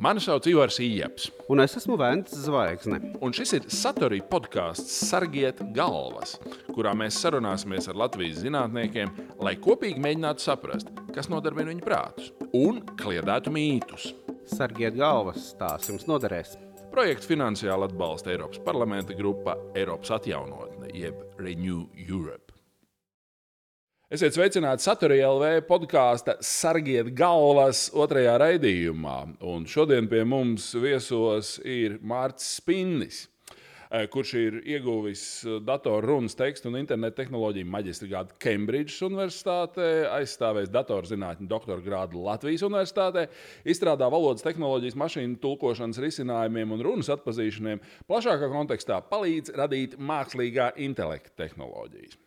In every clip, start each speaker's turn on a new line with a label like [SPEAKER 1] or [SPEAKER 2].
[SPEAKER 1] Mani sauc Ivars Ijaps.
[SPEAKER 2] Un es esmu Vēns Zvaigzne.
[SPEAKER 1] Un šis ir Satorija podkāsts Sargiet galvas, kurā mēs sarunāsimies ar Latvijas zinātniekiem, lai kopīgi mēģinātu saprast, kas nodarbina viņu prātus un kliedētu mītus.
[SPEAKER 2] Sargiet galvas, tās jums noderēs.
[SPEAKER 1] Projektu finansiāli atbalsta Eiropas parlamenta grupa Eiropas atjaunotne, jeb Renew Europe. Esiet sveicināti Saturija LV podkāsta Sargiet galvas otrajā raidījumā. Un šodien pie mums viesos ir Mārcis Spinnis, eh, kurš ir ieguvis datorrunas tekstu un internetu tehnoloģiju maģistra grādu Cambridge Universitātē, aizstāvējis datorzinātņu doktora grādu Latvijas Universitātē, izstrādā valodas tehnoloģijas, mašīnu tulkošanas risinājumiem un runas atpazīšaniem, plašākā kontekstā palīdz radīt mākslīgā intelekta tehnoloģijas.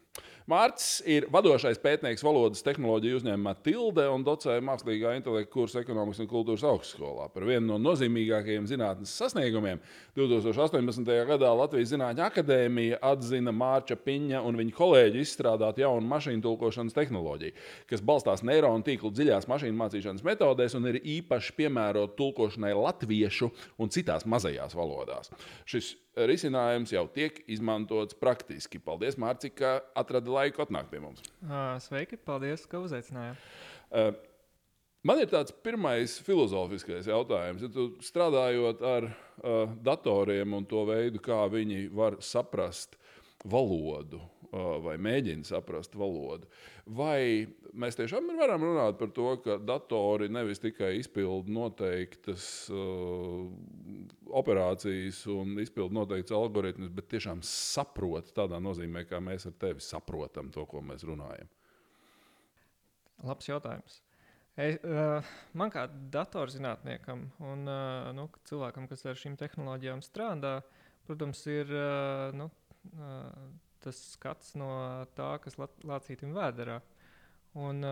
[SPEAKER 1] Mārcis ir vadošais pētnieks valodas tehnoloģiju uzņēmumā Tilde un docē mākslīgā intelekta kursu ekonomikas un kultūras augstskolā. Par vienu no nozīmīgākajiem zinātnes sasniegumiem 2018. gadā Latvijas Zinātņu akadēmija atzina Mārča Piņa un viņa kolēģi izstrādāt jaunu mašīnu tulkošanas tehnoloģiju, kas balstās neironu tīklu dziļās mašīnu mācīšanas metodēs un ir īpaši piemērota tulkošanai latviešu un citās mazajās valodās. Šis risinājums jau tiek izmantots praktiski. Paldies, Mārci, ka atradi laiku atnākt pie mums.
[SPEAKER 3] Sveiki, paldies, ka uzaicinājāt.
[SPEAKER 1] Man ir tāds pirmais filozofiskais jautājums. Ja tu strādājot ar uh, datoriem un to veidu, kā viņi var saprast valodu uh, vai mēģina saprast valodu, vai mēs tiešām varam runāt par to, ka datori nevis tikai izpilda noteiktas uh, operācijas un izpilda noteiktas algoritmus, bet tiešām saprot tādā nozīmē, kā mēs ar tevi saprotam to, ko mēs runājam?
[SPEAKER 3] Labs jautājums. Es, uh, man kā datorzinātniekam un uh, nu, cilvēkam, kas ar šīm tehnoloģijām strādā, protams, ir uh, nu, uh, tas skats no tā, kas lācītam vēderā. Un,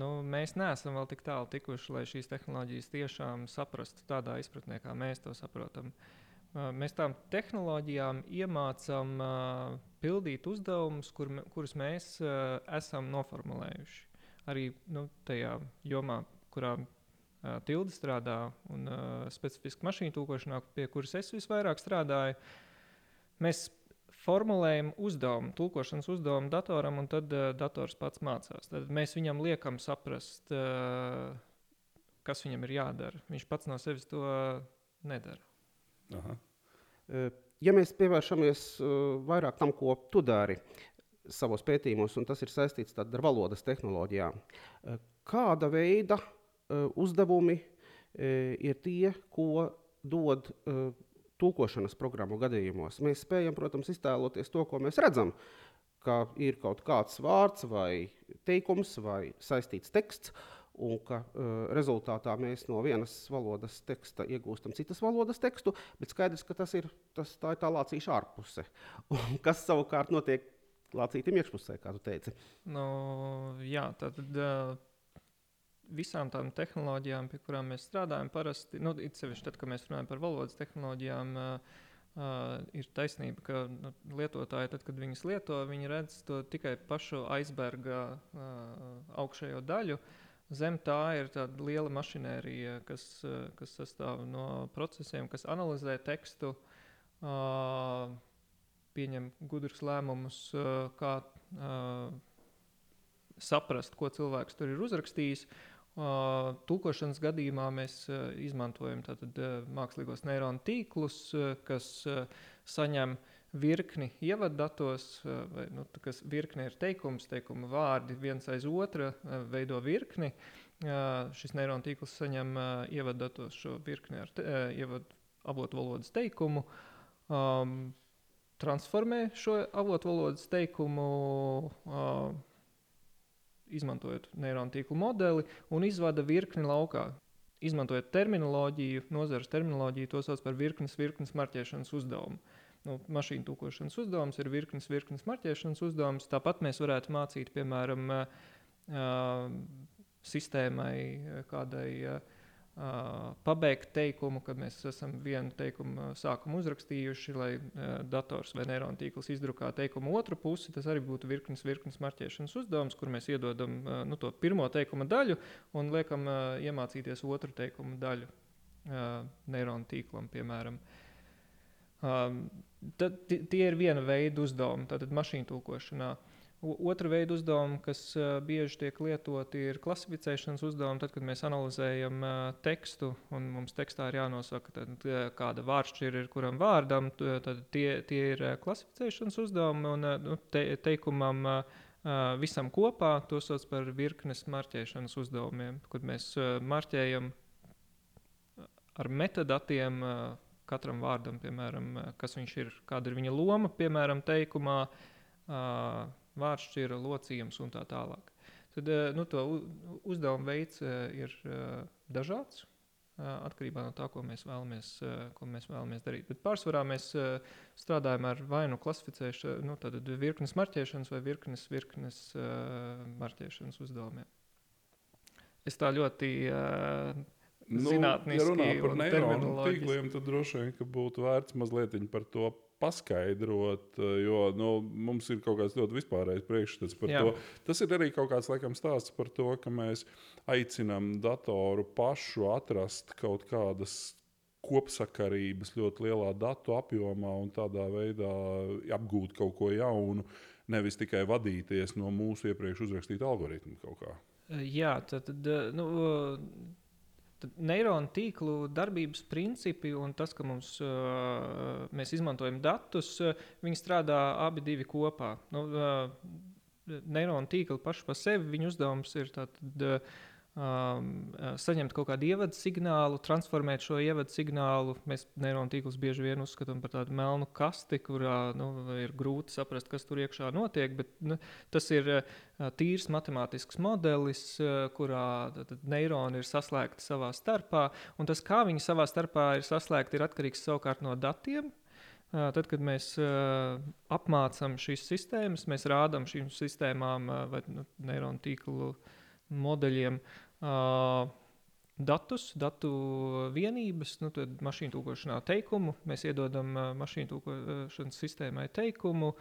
[SPEAKER 3] nu, mēs neesam vēl tik tālu tikuši, lai šīs tehnoloģijas tiešām saprastu tādā izpratnē, kā mēs to saprotam. Mēs tām tehnoloģijām iemācām pildīt uzdevumus, kur, kurus mēs esam noformulējuši. Arī nu, tajā jomā, kurā tilde strādā, un specifiski mašīnu tūkošanā, pie kuras es visvairāk strādāju, mēs formulējam uzdevumu, tulkošanas uzdevumu datoram, un tad uh, dators pats mācās. Tad mēs viņam liekam saprast, uh, kas viņam ir jādara. Viņš pats no sevis to nedara.
[SPEAKER 2] Aha. Ja mēs pievēršamies vairāk tam, ko tu dari savos pētījumos, un tas ir saistīts ar valodas tehnoloģijām, kāda veida uzdevumi ir tie, ko dod tūkošanas programmu gadījumos mēs spējam, protams, iztēloties to, ko mēs redzam, ka ir kaut kāds vārds vai teikums vai saistīts teksts, un ka uh, rezultātā mēs no vienas valodas teksta iegūstam citas valodas tekstu, bet skaidrs, ka tas ir, tas, tā ir tā lācīša ārpuse. Un kas savukārt notiek lācītam iekšpusē, kā tu teici?
[SPEAKER 3] Nu, jā, tad, uh, visām tām tehnoloģijām, pie kurām mēs strādājam, parasti, nu, it sevišķi tad, kad mēs runājam par valodas tehnoloģijām, uh, uh, ir taisnība, ka nu, lietotāji, tad, kad viņas lieto, viņi redz to tikai pašu aizberga uh, augšējo daļu. Zem tā ir tāda liela mašinērija, kas, uh, kas sastāv no procesiem, kas analizē tekstu, uh, pieņem gudrus lēmumus, uh, kā uh, saprast, ko cilvēks tur ir uzrakstījis. Uh, Tūkošanas gadījumā mēs izmantojam tātad, mākslīgos neironu tīklus, kas saņem virkni ievaddatos, vai, nu, kas virkne ir teikums, teikuma vārdi viens aiz otra veido virkni. Šis neironu tīkls saņem ievaddatos šo virkni ar te, uh, ievad avotu valodas teikumu. Um, transformē šo avotu valodas teikumu uh, izmantojot neironu tīklu modeli un izvada virkni laukā. Izmantojot terminoloģiju, nozares terminoloģiju, to sauc par virknes, virknes marķēšanas uzdevumu. Nu, mašīnu tūkošanas uzdevums ir virknes, virknes marķēšanas uzdevums. Tāpat mēs varētu mācīt, piemēram, uh, sistēmai kādai uh, Uh, pabeigt teikumu, kad mēs esam vienu teikumu sākumu uzrakstījuši, lai uh, dators vai neironu tīkls izdrukā teikumu otru pusi. Tas arī būtu virknes, virknes marķēšanas uzdevums, kur mēs iedodam uh, nu, to pirmo teikuma daļu un liekam iemācīties otru teikumu daļu. uh, neironu tīklam, piemēram. Tad, tie ir viena veida uzdevumi, tātad mašīnu tulkošanā. Otra veida uzdevumi, kas uh, bieži tiek lietoti, ir klasificēšanas uzdevumi. Tad, kad mēs analizējam uh, tekstu, un mums tekstā ir jānosaka, tad, uh, kāda vārdšķira ir kuram vārdam, tad tie, tie ir klasificēšanas uzdevumi. Un, nu, te, teikumam visam kopā to sauc par virknes marķēšanas uzdevumiem, kad mēs marķējam ar metadatiem. Katram vārdam, piemēram, kas viņš ir, kāda ir viņa loma, piemēram, teikumā, vārdšķira, locījums un tā tālāk. Tad nu, to uzdevumu veids ir dažāds. Atkarībā no tā, ko mēs vēlamies, ko mēs vēlamies darīt. Bet pārsvarā mēs strādājam ar vai nu klasificēšanu, nu, tātad virknes marķēšanas vai virknes, virknes marķēšanas uzdevumiem. Es tā ļoti
[SPEAKER 1] Nu,
[SPEAKER 3] zinātniski.
[SPEAKER 1] Ja runā par neironu tīkliem, tad droši vien ka būtu vērts mazliet par to paskaidrot, jo nu, mums ir kaut kāds ļoti vispārējs priekšstats par
[SPEAKER 3] Jā.
[SPEAKER 1] to. Tas ir arī kaut kāds laikam, stāsts par to, ka mēs aicinām datoru pašu atrast kaut kādas kopsakarības ļoti lielā datu apjomā un tādā veidā apgūt kaut ko jaunu, nevis tikai vadīties no mūsu iepriekš uzrakstīta algoritma kaut kā.
[SPEAKER 3] Jā, tad, tad nu, neironu tīklu darbības principi un tas, ka mums, uh, mēs izmantojam datus, uh, viņi strādā abi divi kopā. Nu, uh, neironu tīkli paši par sevi, viņu uzdevums ir tātad, uh, um, saņemt kaut kādu ievadu signālu, transformēt šo ievadu signālu. Mēs neironu tīklus bieži vien uzskatām par tādu melnu kasti, kurā nu, ir grūti saprast, kas tur iekšā notiek. Bet, nu, tas ir uh, tīrs matemātisks modelis, uh, kurā tātad, neironi ir saslēgti savā starpā. Un tas, kā viņi savā starpā ir saslēgti, ir atkarīgs savukārt no datiem. Uh, Tad, kad mēs uh, apmācām šīs sistēmas, mēs rādām šīm sistēmām uh, vai nu, neironu tīklu modeļiem uh, datus, datu vienības, nu, tad mašīnu tūkošanā teikumu. Mēs iedodam uh, mašīnu tūkošanas sistēmai teikumu.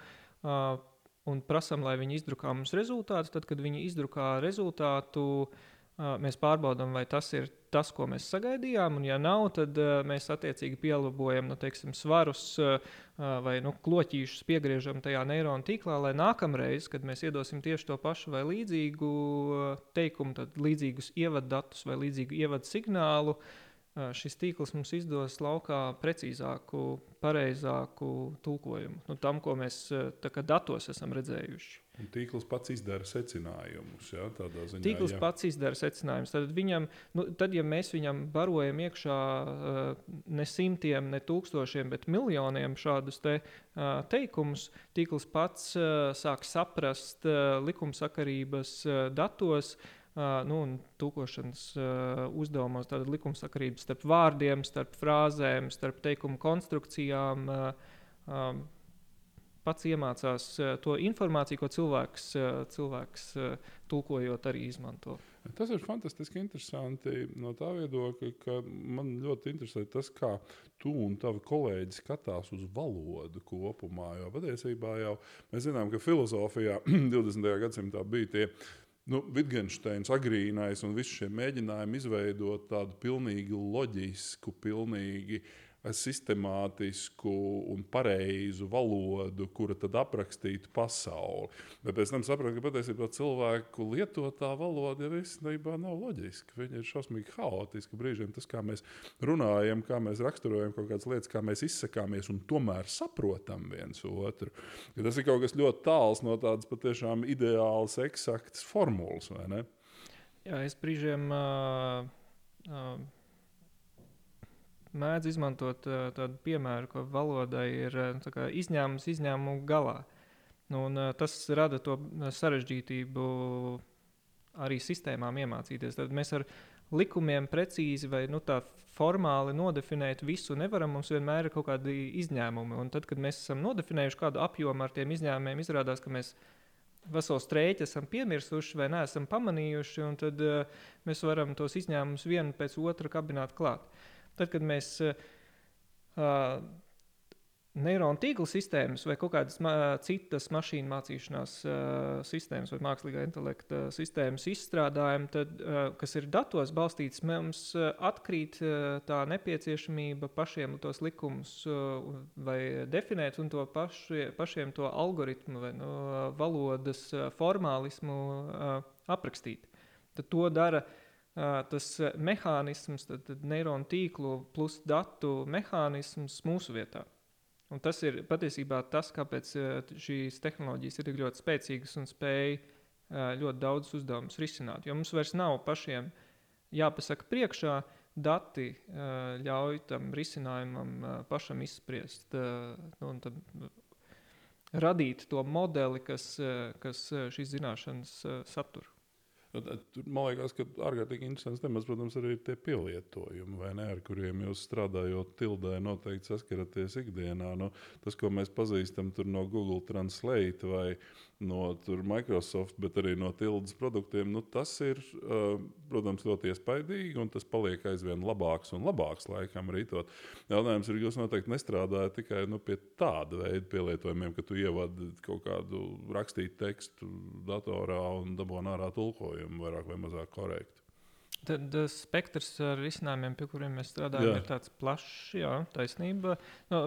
[SPEAKER 3] Uh, Un prasām, lai viņi izdrukā mums rezultātu. Tad, kad viņi izdrukā rezultātu, uh, mēs pārbaudām, vai tas ir tas, ko mēs sagaidījām. Un, ja nav, tad uh, mēs attiecīgi pielāgojam nu, teiksim, svarus uh, vai nu, kloķīšus, piegriežam tajā neironu tīklā, lai nākamreiz, kad mēs iedosim tieši to pašu vai līdzīgu teikumu, tad līdzīgus ievaddatus vai līdzīgu ievadu signālu, uh, šis tīkls mums izdos laukā precīzāku, pareizāku tulkojumu nu, tam, ko mēs datos esam redzējuši.
[SPEAKER 1] Un tīkls pats izdara secinājumus. Ja, ziņā,
[SPEAKER 3] Tīkls
[SPEAKER 1] jā.
[SPEAKER 3] pats izdara secinājumus. Tad, viņam, nu, tad, ja mēs viņam barojam iekšā uh, ne simtiem, ne tūkstošiem, bet miljoniem šādus te, uh, teikumus, tīkls pats uh, sāk saprast likumsakarības datos. Nu, un tūkošanas uh, uzdevumos tāda likumsakarība starp vārdiem, starp frāzēm, starp teikumu konstrukcijām. Uh, um, pats iemācās uh, to informāciju, ko cilvēks, uh, cilvēks uh, tulkojot, arī izmanto.
[SPEAKER 1] Tas ir fantastiski interesanti no tā viedokļa, ka man ļoti interesē tas, kā tu un tavi kolēģi skatās uz valodu kopumā. Jo patiesībā jau mēs zinām, ka filozofijā 20. gadsimtā bija tie. Nu, Wittgensteins, agrīnais un visi šie mēģinājumi izveidot tādu pilnīgi loģisku, pilnīgi sistemātisku un pareizu valodu, kura tad aprakstītu pasauli. Bet pēc tam sapratu, ka patiesībā cilvēku lietotā valoda jau īstenībā nav loģiska. Viņa ir šausmīgi haotiska. Brīžiem tas, kā mēs runājam, kā mēs raksturojam kaut kādas lietas, kā mēs izsakāmies un tomēr saprotam viens otru. Ka tas ir kaut kas ļoti tāls no tādas patiešām ideālas, eksaktas formulas.
[SPEAKER 3] Jā, es brīžiem uh, uh, mēdzu izmantot uh, tādu piemēru, ka valodai ir kā izņēmums izņēmumu galā. Nu, un, uh, tas rada to sarežģītību arī sistēmām iemācīties. Tad mēs ar likumiem precīzi vai nu, tā formāli nodefinēt visu nevaram. Mums vienmēr ir kaut kādi izņēmumi. Un tad, kad mēs esam nodefinējuši kādu apjomu ar tiem izņēmumiem, izrādās, ka mēs veselu strēķi esam piemirsuši vai neesam pamanījuši, un tad uh, mēs varam tos izņēmumus vienu pēc otra kabināt klāt. Tad, kad mēs uh, neironu tīkla sistēmas vai kaut kādas ma citas mašīnu mācīšanās uh, sistēmas vai mākslīgā intelekta sistēmas izstrādājumu, tad, uh, kas ir datos balstīts, mums uh, atkrīt uh, tā nepieciešamība pašiem tos likumus uh, vai definēt un to paši, pašiem to algoritmu vai no, uh, valodas uh, formālismu uh, aprakstīt. Tad to dara uh, tas mehānisms, tad, tad neironu tīklu plus datu mehānisms mūsu vietā. Un tas ir patiesībā tas, kāpēc šīs tehnoloģijas ir ļoti spēcīgas un spēj ļoti daudz uzdevumus risināt. Jo mums vairs nav pašiem jāpasaka priekšā, dati ļauj tam risinājumam pašam izspriest. Nu, tad, radīt to modeli, kas, kas šīs zināšanas satur.
[SPEAKER 1] Nu, tur, man liekas, ka ārkārtīgi interesants temats, protams, arī ir tie pielietojumi, ne, ar kuriem jūs strādājot tildē, noteikti saskaraties ikdienā. Nu, tas, ko mēs pazīstam no Google Translate vai no Microsoft, bet arī no tildes produktiem, nu, tas ir, protams, ļoti iespaidīgi un tas paliek aizvien labāks un labāks laikam rītot. Jautājums ir, jūs noteikti nestrādājat tikai nu, pie tāda veida pielietojumiem, ka tu ievadi kaut kādu rakstītu tekstu datorā un dabūni ārā tulkojumu vairāk vai mazāk korekti.
[SPEAKER 3] Tad uh, spektrs ar risinājumiem, pie kuriem mēs strādājam, jā. ir tāds plašs, jā, taisnība. No,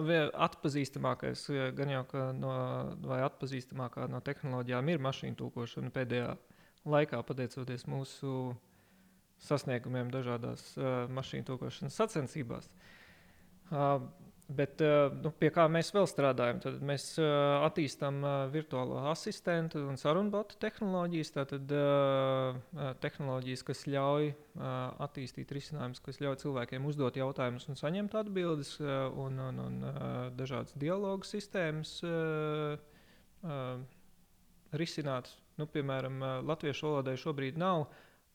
[SPEAKER 3] atpazīstamākais, gan jau no, vai atpazīstamākā no tehnoloģijām ir mašīnu tulkošana pēdējā laikā, pateicoties mūsu sasniegumiem dažādās uh, mašīnu tulkošanas sacensībās. Uh, Bet eh, nu, pie kā mēs vēl strādājam? Tad mēs uh, attīstām uh, virtuālo asistentu un sarunbotu tehnoloģijas. Tātad tehnoloģijas, kas ļauj attīstīt risinājumus, kas ļauj cilvēkiem uzdot jautājumus un saņemt atbildes, un, un, un dažādas dialogu sistēmas risināt. Nu, piemēram, latviešu valodai šobrīd nav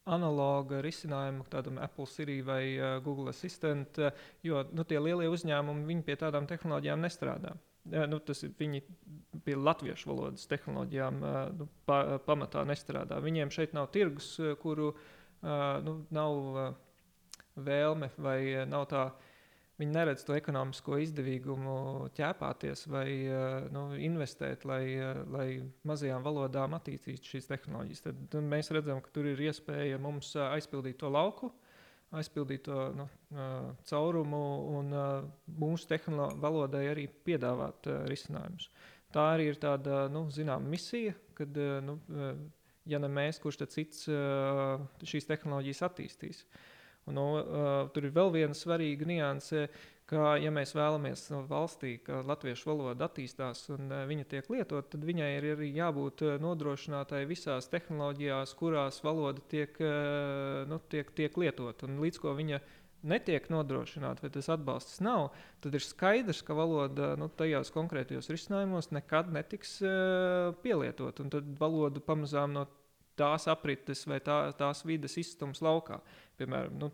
[SPEAKER 3] analoga risinājumu tādam Apple Siri vai uh, Google Assistant, uh, jo nu, tie lielie uzņēmumi pie tādām tehnoloģijām nestrādā. Uh, nu, tas ir viņi pie latviešu valodas tehnoloģijām uh, nu, pa, pamatā nestrādā. Viņiem šeit nav tirgus, kuru uh, nu, nav uh, vēlme vai nav tā uh, Viņi neredz to ekonomisko izdevīgumu ķēpāties vai eh, nu, investēt, lai, eh, lai mazajām valodām attīstītu šīs tehnoloģijas. Tad mēs redzam, ka tur ir iespēja mums eh, aizpildīt to lauku, aizpildīt to nu, caurumu un mūsu valodai arī piedāvāt risinājumus. Tā arī ir tāda nu, zināma misija, kad nu, ja ne mēs, kurš cits šīs tehnoloģijas attīstīs. Uh, Un, uh, tur ir vēl viena svarīga nianse, ka, ja mēs vēlamies no valstī, ka latviešu valoda attīstās un uh, viņa tiek lietot, tad viņai ir arī jābūt uh, nodrošinātai visās tehnoloģijās, kurās valoda tiek, nu, tiek, tiek lietot. Un līdz ko viņa netiek nodrošināta, vai tas atbalsts nav, tad ir skaidrs, ka valoda nu, tajos konkrētajos risinājumos nekad netiks pielietot. Un tad valoda pamazām no tās aprites vai tā, tās vidas izstums laukā. Piemēram, nu,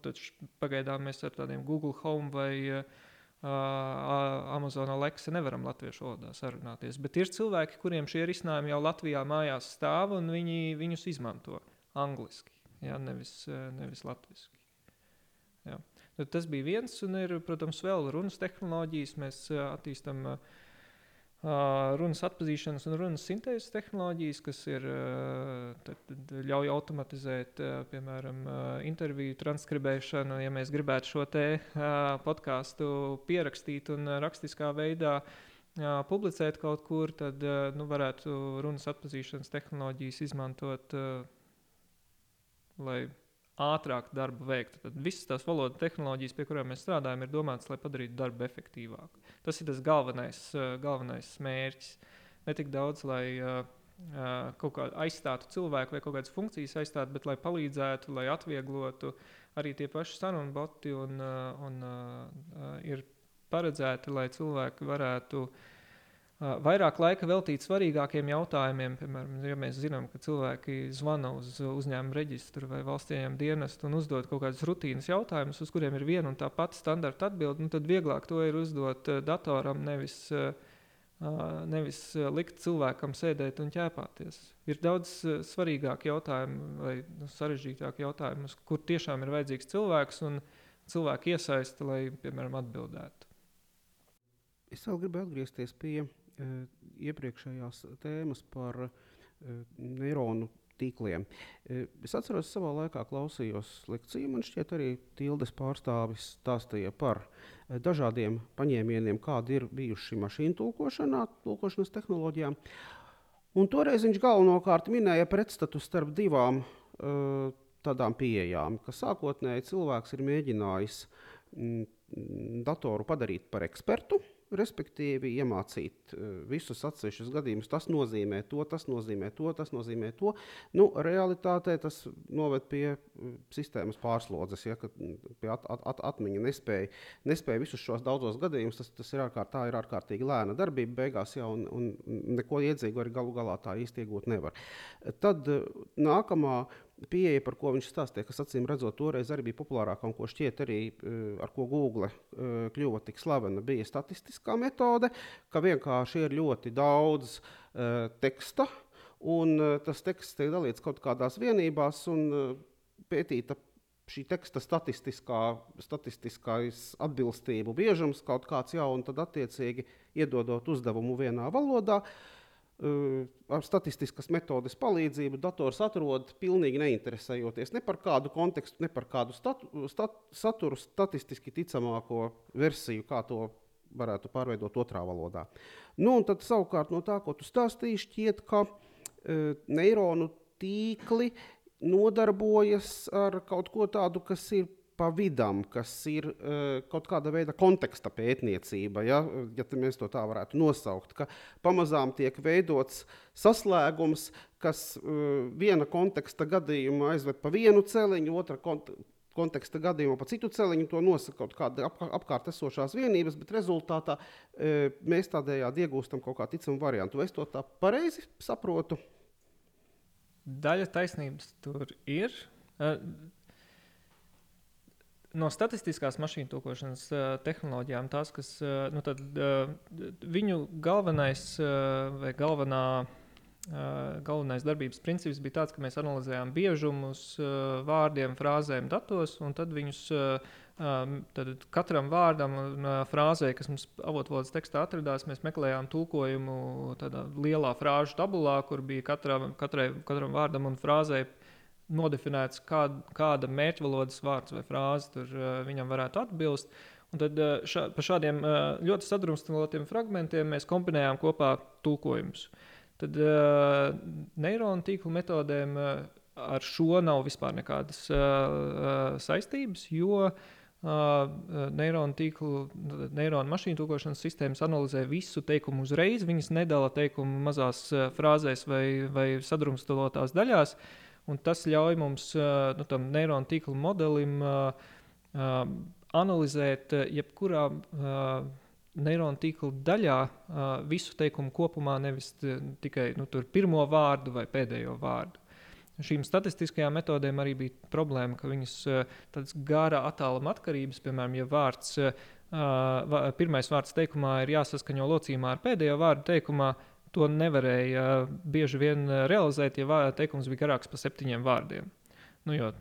[SPEAKER 3] pagaidām mēs ar tādiem Google Home vai uh, Amazon Alexa nevaram latviešu valodā sarunāties. Bet ir cilvēki, kuriem šie risinājumi jau Latvijā mājās stāv un viņi viņus izmanto angliski, ja, nevis, nevis latviešu. Ja. Tad tas bija viens, un ir, protams, vēl runas tehnoloģijas. Mēs attīstām uh, runas atpazīšanas un runas sintēzes tehnoloģijas, kas ir, tad, tad ļauj automatizēt, piemēram, interviju transkribēšanu. Ja mēs gribētu šo te podkāstu pierakstīt un rakstiskā veidā publicēt kaut kur, tad nu, varētu runas atpazīšanas tehnoloģijas izmantot, lai ātrāk darbu veiktu. Tad visas tās valodas tehnoloģijas, pie kurām mēs strādājam, ir domātas, lai padarītu darbu efektīvāku. Tas ir tas galvenais, eh, galvenais mērķis. Ne tik daudz, lai uh, kaut kā aizstātu cilvēku vai kaut kādas funkcijas aizstātu, bet lai palīdzētu, lai atvieglotu arī tie paši sarunu boti un, un uh, ir paredzēti, lai cilvēki varētu uh, vairāk laika veltīt svarīgākiem jautājumiem. Piemēram, ja mēs zinām, ka cilvēki zvana uz uzņēmumu reģistru vai valsts ieņēmumu dienestu un uzdod kaut kādus rutīnas jautājumus, uz kuriem ir viena un tā pati standarta atbilde, nu, tad vieglāk to ir uzdot datoram, nevis, nevis likt cilvēkam sēdēt un ķēpāties. Ir daudz svarīgāki jautājumi vai nu, sarežģītāki jautājumi, kur tiešām ir vajadzīgs cilvēks un cilvēku iesaista, lai, piemēram, atbildētu.
[SPEAKER 2] Es vēl gribēju atgriezties pie iepriekšējās tēmas par uh, neironu tīkliem. Uh, es atceros, savā laikā klausījos lekciju. Man šķiet, arī Tildes pārstāvis stāstīja par dažādiem paņēmieniem, kādi ir bijuši mašīnu tulkošanā, tulkošanas tehnoloģijām. Un toreiz viņš galvenokārt minēja pretstatu starp divām uh, tādām pieejām, ka sākotnēji cilvēks ir mēģinājis mm, datoru padarīt par ekspertu, respektīvi iemācīt uh, visus atsevišķus gadījumus. Tas nozīmē to, tas nozīmē to, tas nozīmē to. Nu, realitātē tas noved pie uh, sistēmas pārslodzes, ja, kad pie at, at, at, atmiņa nespēja, nespēja visus šos daudzos gadījumus. Tas, tas ir, ārkārt, ir ārkārtīgi lēna darbība beigās, ja, un, un neko iedzīgu arī galu galā tā īsti iegūt nevar. Tad uh, nākamā pieeja, par ko viņš stāstīja, kas acīm redzot, toreiz arī bija populārākā un ko šķiet arī eh, ar ko Google eh, kļuva tik slavena, bija statistiskā metode, ka vienkārši ir ļoti daudz uh, teksta, un tas teksts tiek dalīts kaut kādās vienībās un pētīta šī teksta statistiskā, statistiskais atbilstību biežums kaut kāds jau, un tad attiecīgi iedodot uzdevumu vienā valodā. Uh, ar statistiskas metodes palīdzību dators atrod pilnīgi neinteresējoties ne par kādu kontekstu, ne par kādu statu, stat, saturu statistiski ticamāko versiju, kā to varētu pārveidot otrā valodā. Nu, tad savukārt no tā, ko tu stāstīji, šķiet, ka e, neironu tīkli nodarbojas ar kaut ko tādu, kas ir pa vidam, kas ir uh, kaut kāda veida konteksta pētniecība, ja, ja mēs to tā varētu nosaukt, ka pamazām tiek veidots saslēgums, kas uh, viena konteksta gadījumā aizved pa vienu celiņu, otra kont konteksta gadījumā pa citu celiņu, to nosaka kaut kāda ap, apkārt esošās vienības, bet rezultātā uh, mēs tādējādi iegūstam kaut kā ticamu variantu. Es to tā pareizi saprotu?
[SPEAKER 3] Daļa taisnības tur ir. No statistiskās mašīnu tulkošanas uh, tehnoloģijām, tās, kas uh, nu tad, uh, viņu galvenais uh, vai galvenā. Uh, galvenais darbības princips bija tāds, ka mēs analizējām biežumus uh, vārdiem, frāzēm, datos, un tad viņus uh, tad katram vārdam un frāzē, kas mums avotvalodas tekstā atradās, mēs meklējām tulkojumu tādā lielā frāžu tabulā, kur bija katram, katrai, katram vārdam un frāzē nodefinēts, kād, kāda mērķvalodas vārds vai frāze tur uh, viņam varētu atbilst. Un tad uh, šā, pa šādiem uh, ļoti sadrumstalotiem fragmentiem mēs kombinējām kopā tulkojumus. Tad neironu tīklu metodēm ar šo nav vispār nekādas saistības, jo neironu tīklu, neironu mašīnu tulkošanas sistēmas analizē visu teikumu uzreiz. Viņas nedala teikumu mazās frāzēs vai, vai sadrumstalotās daļās. Uh, Un tas ļauj mums, nu, tam neironu tīklu modelim, analizēt jebkurā neironu tīkla daļā visu teikumu kopumā, nevis tikai nu, pirmo vārdu vai pēdējo vārdu. Šīm statistiskajām metodēm arī bija problēma, ka viņas tādas gara attāluma atkarības, piemēram, ja vārds, pirmais vārds teikumā ir jāsaskaņo locījumā ar pēdējo vārdu teikumā, to nevarēja bieži vien realizēt, ja teikums bija garāks par septiņiem vārdiem. Nu, jo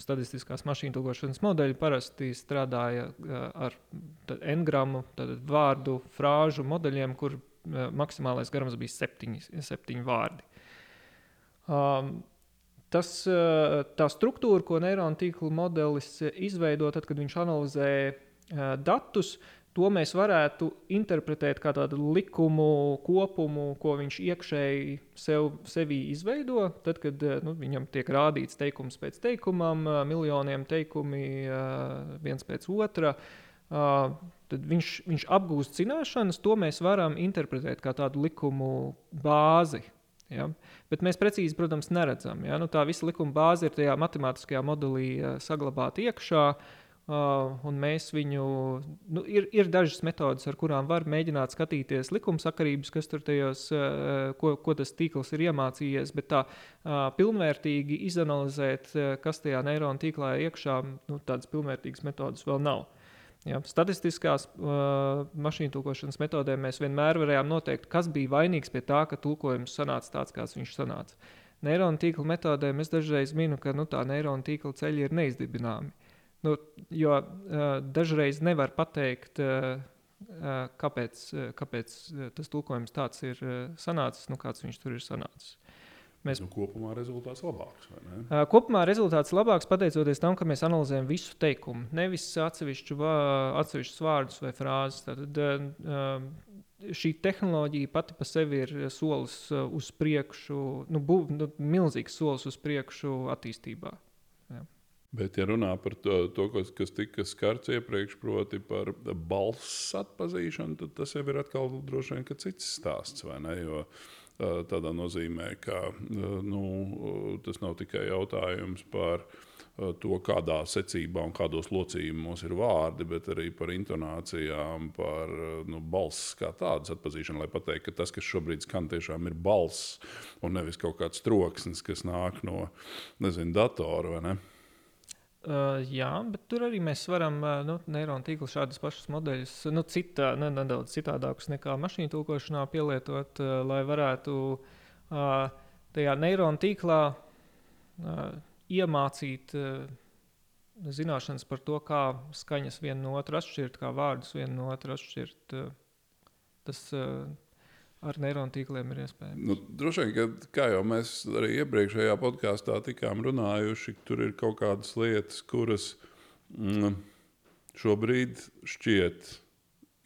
[SPEAKER 3] statistiskās mašīnu tulkošanas modeļi parasti strādāja ar n-gramu vārdu, frāžu modeļiem, kur maksimālais garums bija septiņi, septiņi vārdi. Um, tas, tā struktūra, ko neironu tīkla modelis izveido, tad, kad viņš analizē datus, to mēs varētu interpretēt kā tādu likumu kopumu, ko viņš iekšēji sev, sevī izveido. Tad, kad eh, nu, viņam tiek rādīts teikums pēc teikumam, eh, miljoniem teikumi eh, viens pēc otra. Tad viņš, viņš apgūst zināšanas, to mēs varam interpretēt kā tādu likumu bāzi. Ja? Bet mēs precīzi, protams, neredzam. Ja? Nu, tā visa likuma bāze ir tajā matemātiskajā modelī saglabāta iekšā. Uh, Uh, un mēs viņu, nu, ir, ir dažas metodes, ar kurām var mēģināt skatīties likumsakarības, kas tur tajos, uh, ko, ko tas tīkls ir iemācījies, bet tā uh, pilnvērtīgi izanalizēt, uh, kas tajā neironu tīklā ir iekšā, nu, tādas pilnvērtīgas metodas vēl nav. Ja, statistiskās uh, mašīnu tulkošanas metodēm mēs vienmēr varējām noteikt, kas bija vainīgs pie tā, ka tulkojums sanāca tāds, kāds viņš sanāca. Neironu tīkla metodēm es dažreiz minu, ka nu, tā neironu tīkla ceļi ir neizdibināmi. Nu, jo uh, dažreiz nevar pateikt, uh, kāpēc, kāpēc tas tulkojums tāds ir sanācis, nu, kāds viņš tur ir sanācis.
[SPEAKER 1] Mēs... Nu, kopumā rezultāts labāks.
[SPEAKER 3] Kopumā rezultāts labāks pateicoties tam, ka mēs analizējam visu teikumu, nevis atsevišķu, atsevišķus vārdus vai frāzes. Tad, šī tehnoloģija pati par sevi ir solis uz priekšu, nu, bū, nu, milzīgs solis uz priekšu attīstībā.
[SPEAKER 1] Bet, ja runā par to, to kas, kas tika skarts iepriekš, proti, par balss atpazīšanu, tad tas jau ir atkal droši vien cits stāsts. Jo, tādā nozīmē, ka nu, tas nav tikai jautājums par to, kādā secībā un kādos locījumos ir vārdi, bet arī par intonācijām, par nu, balss kā tādas atpazīšanu, lai pateiktu, ka tas, kas šobrīd skan, tiešām ir balss un nevis kaut kāds troksnis, kas nāk no nezinu, datora.
[SPEAKER 3] Uh, jā, bet tur arī mēs varam uh, nu, neironu tīklu šādus pašus modeļus, nu, citā, ne, nedaudz citādākus nekā mašīnu tulkošanā pielietot, uh, lai varētu uh, tajā neironu tīklā uh, iemācīt uh, zināšanas par to, kā skaņas viena no otras atšķirt, kā vārdus viena no otras atšķirt. Uh, tas uh, ar neironu tīkliem ir iespējams.
[SPEAKER 1] Nu, droši vien, ka, kā jau mēs arī iepriekšējā podkāstā tikām runājuši, tur ir kaut kādas lietas, kuras mm, šobrīd šķiet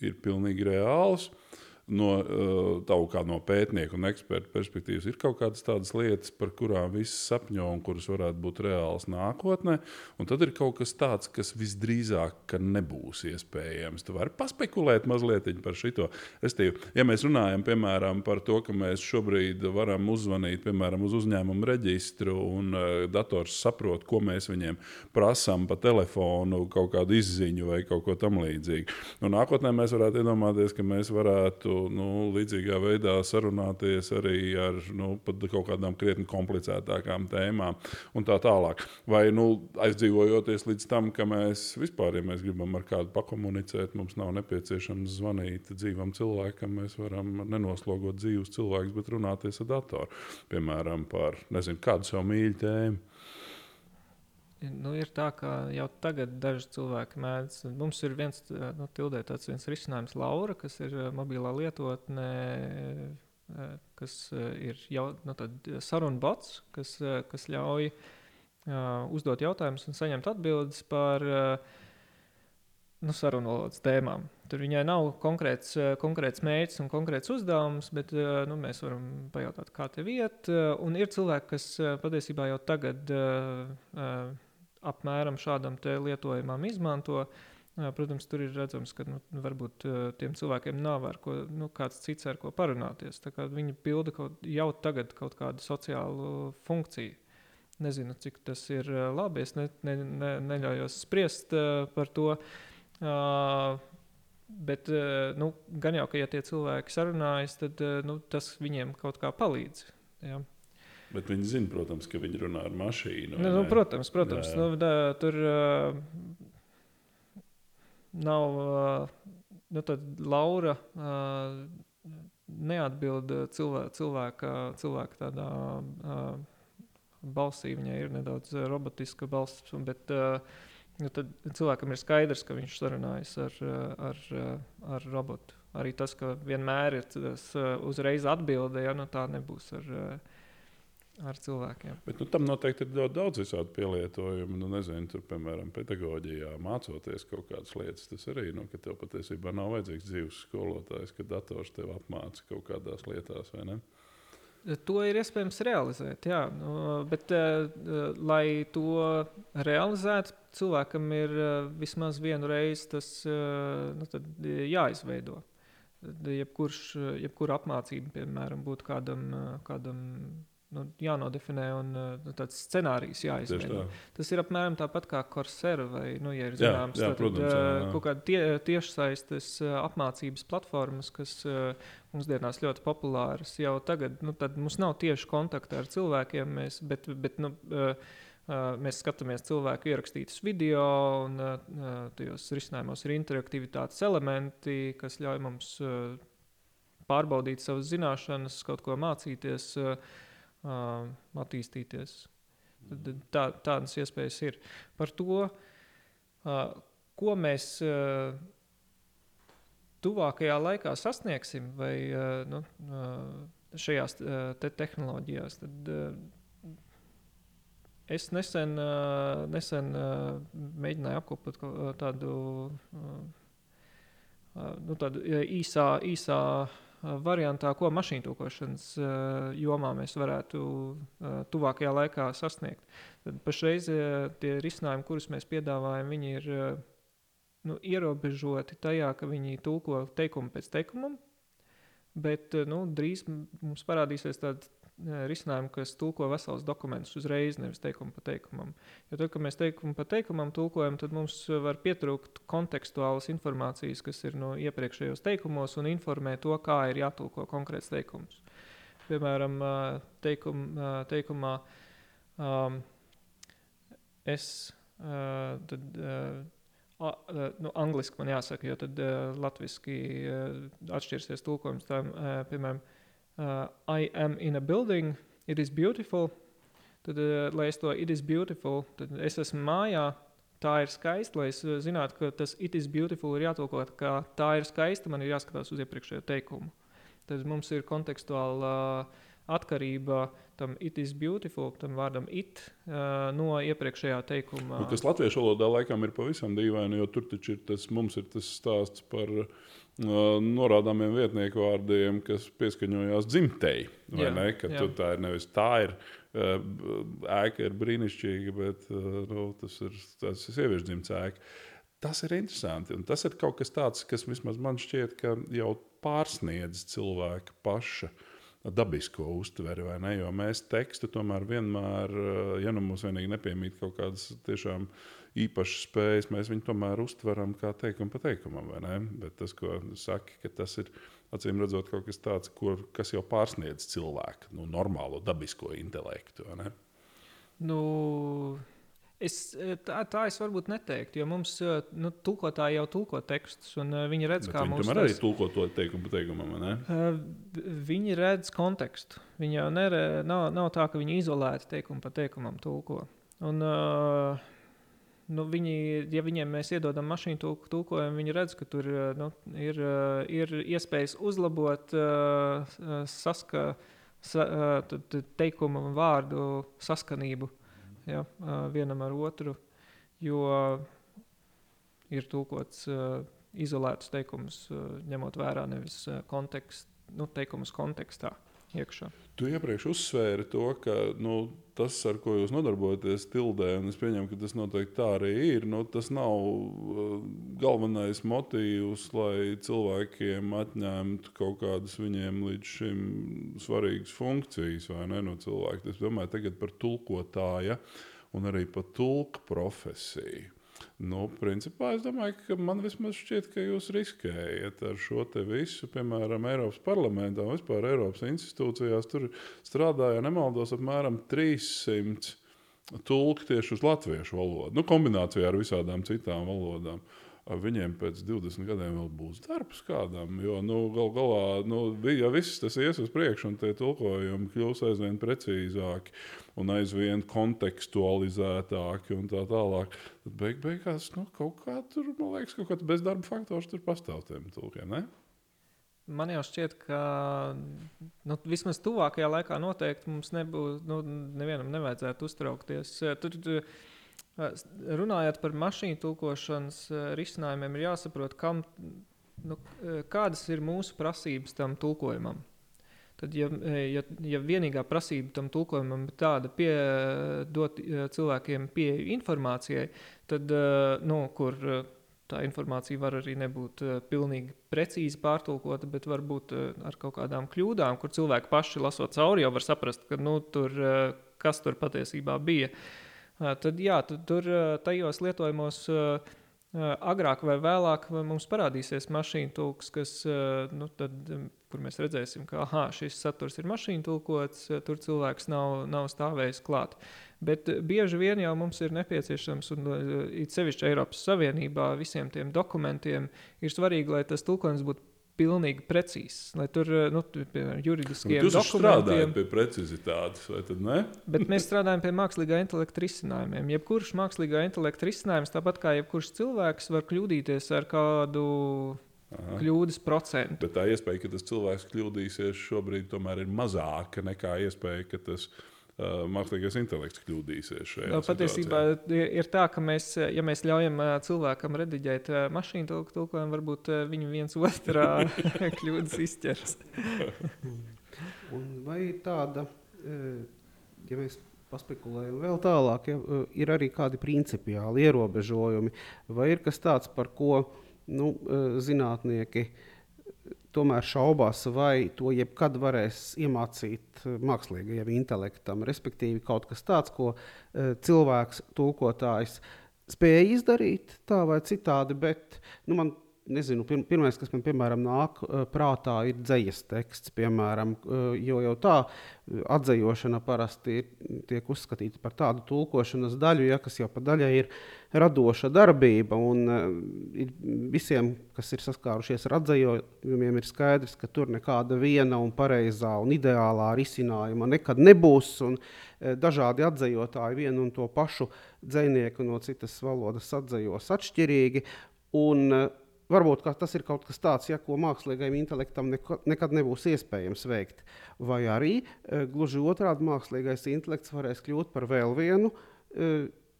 [SPEAKER 1] ir pilnīgi reāls. Uh, no uh, tavu kā no pētnieku un ekspertu perspektīvas ir kaut kādas tādas lietas, par kurām visi sapņo un kuras varētu būt reālas nākotnē. Un tad ir kaut kas tāds, kas visdrīzāk nebūs iespējams. Tu vari paspekulēt mazliet par šo. Ja mēs runājam piemēram, par to, ka mēs šobrīd varam uzzvanīt piemēram, uz uzņēmumu reģistru un uh, dators saprot, ko mēs viņiem prasām pa telefonu, kaut kādu izziņu vai kaut ko tamlīdzīgu. Nu, nākotnē mēs varētu iedomāties, ka mēs varētu nu, līdzīgā veidā sarunāties arī ar nu, kaut kādām krietni komplicētākām tēmām un tā tālāk. Vai nu, aizdzīvojoties līdz tam, ka mēs vispār, ja mēs gribam ar kādu pakomunicēt, mums nav nepieciešams zvanīt dzīvam cilvēkam, mēs varam nenoslogot dzīvus cilvēkus, bet runāties ar datoru. Piemēram, par nezinu, kādu savu mīļu tēmu.
[SPEAKER 3] Nu, ir tā, ka jau tagad daži cilvēki mēdz. Mums ir viens nu, tildē, tāds viens risinājums, Laura, kas ir mobilā lietotne, kas ir jau nu, sarunu bots, kas, kas ļauj uzdot jautājumus un saņemt atbildes par nu, sarunu valodas tēmām. Tur viņai nav konkrēts, konkrēts mērķis un konkrēts uzdevums, bet nu, mēs varam pajautāt, kā tev iet. Un ir cilvēki, kas patiesībā jau tagad uh, apmēram šādam lietojumam izmanto. Protams, tur ir redzams, ka nu, varbūt tiem cilvēkiem nav ar ko, nu, kāds cits ar ko parunāties. Viņi pilda kaut, jau tagad kaut kādu sociālu funkciju. Nezinu, cik tas ir labi. Es ne, ne, ne, neļaujos spriest par to. Bet nu, gan jau, ka ja tie cilvēki sarunājas, tad nu, tas viņiem kaut kā palīdz. Ja?
[SPEAKER 1] Bet viņi zina, protams, ka viņi runā ar mašīnu.
[SPEAKER 3] Nu, nu, protams, protams. Jā. Nu, da, tur uh, nav. Uh, nu, Laura uh, neatbild cilvēka, cilvēka, cilvēka tādā uh, balsī. Viņai ir nedaudz robotiska balss, bet uh, nu, cilvēkam ir skaidrs, ka viņš sarunājas ar, ar, ar robotu. Arī tas, ka vienmēr ir tas uzreiz atbilde, ja nu, tā nebūs ar. Uh, ar cilvēkiem.
[SPEAKER 1] Bet, nu, tam noteikti ir daudz, daudz visādi pielietojumu. Nu, nezinu, tur, piemēram, pedagoģijā mācoties kaut kādas lietas. Tas arī, nu, ka tev patiesībā nav vajadzīgs dzīves skolotājs, ka dators tev apmāca kaut kādās lietās?
[SPEAKER 3] To ir iespējams realizēt, jā. Nu, bet, uh, lai to realizētu, cilvēkam ir uh, vismaz vienu reizi tas uh, nu, jāizveido. Jebkurš, jebkura apmācība, piemēram, būtu kādam, kādam nu, jānodefinē un nu, tāds scenārijs jāizveido. Tas ir apmēram tāpat kā Coursera vai, nu, ja ir zināms, jā, jā, protams, jā, jā. kaut kāda tie, tiešsaistes apmācības platformas, kas mūsdienās ļoti populāras. Jau tagad nu, mums nav tieši kontakta ar cilvēkiem, mēs, bet, bet nu, mēs skatāmies cilvēku ierakstītus video, un tajos risinājumos ir interaktivitātes elementi, kas ļauj mums pārbaudīt savas zināšanas, kaut ko mācīties. Uh, uh, attīstīties. Tad, tā, tādas iespējas ir. Par to, uh, ko mēs uh, tuvākajā laikā sasniegsim, vai nu, šajās te tehnoloģijās, tad es nesen, nesen mēģināju apkopot tādu, nu, tādu īsā, īsā variantā, ko mašīnu tūkošanas jomā mēs varētu tuvākajā laikā sasniegt. Tad pašreiz tie risinājumi, kurus mēs piedāvājam, viņi ir nu, ierobežoti tajā, ka viņi tulko teikumu pēc teikumam, bet nu, drīz mums parādīsies tāda risinājumu, kas tulko veselus dokumentus uzreiz, nevis teikumu pa teikumam. Jo tad, kad mēs teikumu pa teikumam tulkojam, tad mums var pietrūkt kontekstuālas informācijas, kas ir no iepriekšējos teikumos, un informē to, kā ir jātulko konkrēts teikums. Piemēram, teikum, teikumā um, es tad, A, nu, angliski man jāsaka, jo tad uh, latviešu uh, atšķirsies tulkojums. Tam, uh, piemēram, uh, I am in a building, it is beautiful. Tad, uh, lai es to it is beautiful, tad es esmu mājā, tā ir skaista. Lai es zinātu, ka tas it is beautiful ir jātulko, ka tā ir skaista, man ir jāskatās uz iepriekšējo teikumu. Tad mums ir kontekstuāla uh, atkarība tam it is beautiful, tam vārdam it uh, no iepriekšējā teikuma.
[SPEAKER 1] Nu, kas latviešu valodā laikam ir pavisam dīvaini, jo tur taču ir tas, mums ir tas stāsts par uh, norādāmiem vietnieku vārdiem, kas pieskaņojās dzimtei. Vai jā, ne? Jā. tā ir nevis tā ir. Ēka ir brīnišķīga, bet nu, tas ir tas sieviešu dzimts ēka. Tas ir interesanti. Un tas ir kaut kas tāds, kas vismaz man šķiet, ka jau pārsniedz cilvēka paša uh, dabisko uztveri, vai ne? Jo mēs tekstu tomēr vienmēr, ja nu mums vienīgi nepiemīt kaut kādas tiešām īpašas spējas, mēs viņu tomēr uztveram kā teikumu pa teikumam? Bet tas, ko saki, ka tas ir acīm redzot kaut kas tāds, kur, kas jau pārsniedz cilvēku, nu, normālo dabisko intelektu?
[SPEAKER 3] Nu... Es, eh, tā, tā es varbūt neteiktu, jo mums eh, nu, tulkotāji jau tulko tekstus, un uh, viņi redz,
[SPEAKER 1] Bet
[SPEAKER 3] kā mums
[SPEAKER 1] tas... arī tulko to teikumu teikumam, ne? Uh,
[SPEAKER 3] viņi redz kontekstu. Viņi jau nere, nav, nav tā, ka viņi izolēti teikumu pa teikumam tulko. Un, uh, nu, viņi, ja viņiem mēs iedodam mašīnu tulku, tulkojumu, viņi redz, ka tur nu, ir, ir iespējas uzlabot uh, saska, sa, teikumu un vārdu saskanību. Ja, vienam ar otru, jo ir tulkots izolētus teikumus, ņemot vērā nevis kontekstu, nu, teikumus kontekstā. Iekšā.
[SPEAKER 1] Tu iepriekš uzsvēri to, ka nu, tas, ar ko jūs nodarbojaties, tildē, un es pieņemu, ka tas noteikti tā arī ir. Nu, tas nav uh, galvenais motīvs, lai cilvēkiem atņemtu kaut kādas viņiem līdz šim svarīgas funkcijas ne, no cilvēka. Es domāju tagad par tulkotāja un arī par tulka profesiju. Nu, principā es domāju, ka man vismaz šķiet, ka jūs riskējat ar šo visu. Piemēram, Eiropas parlamentā un vispār Eiropas institūcijās tur strādāja, nemaldos, apmēram 300 tulki tieši uz latviešu valodu. Nu, kombinācijā ar visādām citām valodām. Viņiem pēc 20 gadiem vēl būs darbs kādam. Jo nu, gal galā, nu, ja viss tas ies uz priekšu un tie tulkojumi kļūs aizvien precīzāki, un aizvien kontekstualizētāki un tā tālāk. Tad beig beigās nu, kaut kā tur, man liekas, kaut kāds bezdarba faktors tur pastāv tiem tulkiem. Ne?
[SPEAKER 3] Man jau šķiet, ka nu, vismaz tuvākajā laikā noteikti mums nebūs, nu, nevienam nevajadzētu uztraukties. Tur, runājot par mašīnu tulkošanas risinājumiem, ir jāsaprot, kam, nu, kādas ir mūsu prasības tam tulkojumam. Tad, ja, ja, ja vienīgā prasība tam tulkojumam ir tāda, dot cilvēkiem pieeju informācijai, tad, nu, kur tā informācija var arī nebūt pilnīgi precīzi pārtulkota, bet varbūt ar kaut kādām kļūdām, kur cilvēki paši lasot cauri, jau var saprast, ka, nu, tur, kas tur patiesībā bija. Tad, jā, tad, tur tajos lietojumos agrāk vai vēlāk mums parādīsies mašīnu tulks, kas, nu, tad, kur mēs redzēsim, ka aha, šis saturs ir mašīnu tulkots, tur cilvēks nav, nav stāvējis klāt. Bet bieži vien jau mums ir nepieciešams, un it sevišķi Eiropas Savienībā, visiem tiem dokumentiem ir svarīgi, lai tas tulkojums būtu pilnīgi precīzs. Lai tur, nu, piemēram, juridiskiem
[SPEAKER 1] dokumentiem strādājam pie precizitātes, vai tad ne?
[SPEAKER 3] Bet mēs strādājam pie mākslīgā intelekta risinājumiem. Jebkurš mākslīgā intelekta risinājums, tāpat kā jebkurš cilvēks, var kļūdīties ar kādu Aha. kļūdas procentu.
[SPEAKER 1] Bet tā iespēja, ka tas cilvēks kļūdīsies, šobrīd tomēr ir mazāka nekā iespēja, ka tas uh, mākslīgais intelekts kļūdīsies.
[SPEAKER 3] No, patiesībā ir tā, ka mēs, ja mēs ļaujam uh, cilvēkam rediģēt mašīnu tulkojumu, varbūt viņi viens otrā kļūdas izķers.
[SPEAKER 2] vai tāda, ja mēs paspekulējam vēl tālāk, ja, ir arī kādi principiāli ierobežojumi, vai ir kas tāds, par ko nu, zinātnieki tomēr šaubās, vai to jebkad varēs iemācīt mākslīgajam intelektam, respektīvi kaut kas tāds, ko cilvēks, tulkotājs spēja izdarīt tā vai citādi, bet nu, man nezinu, pir, pirmais, kas man piemēram nāk uh, prātā, ir dzīslis teksts. Piemēram, jo jau tā atzējošana parasti ir, tiek uzskatīta par tādu tulkošanas daļu, ja, kas jau pa daļai ir radoša darbība. Un, uh, visiem, kas ir saskārušies ar atzējumiem, ir skaidrs, ka tur nekāda viena un pareizā un ideālā risinājuma nekad nebūs. Un, uh, dažādi atzējotāji vienu un to pašu dzinieku no citas valodas atzējos atšķirīgi. Un, uh, Varbūt tas ir kaut kas tāds, ja, ko mākslīgajam intelektam nekad nebūs iespējams veikt. Vai arī gluži otrādi mākslīgais intelekts varēs kļūt par vēl vienu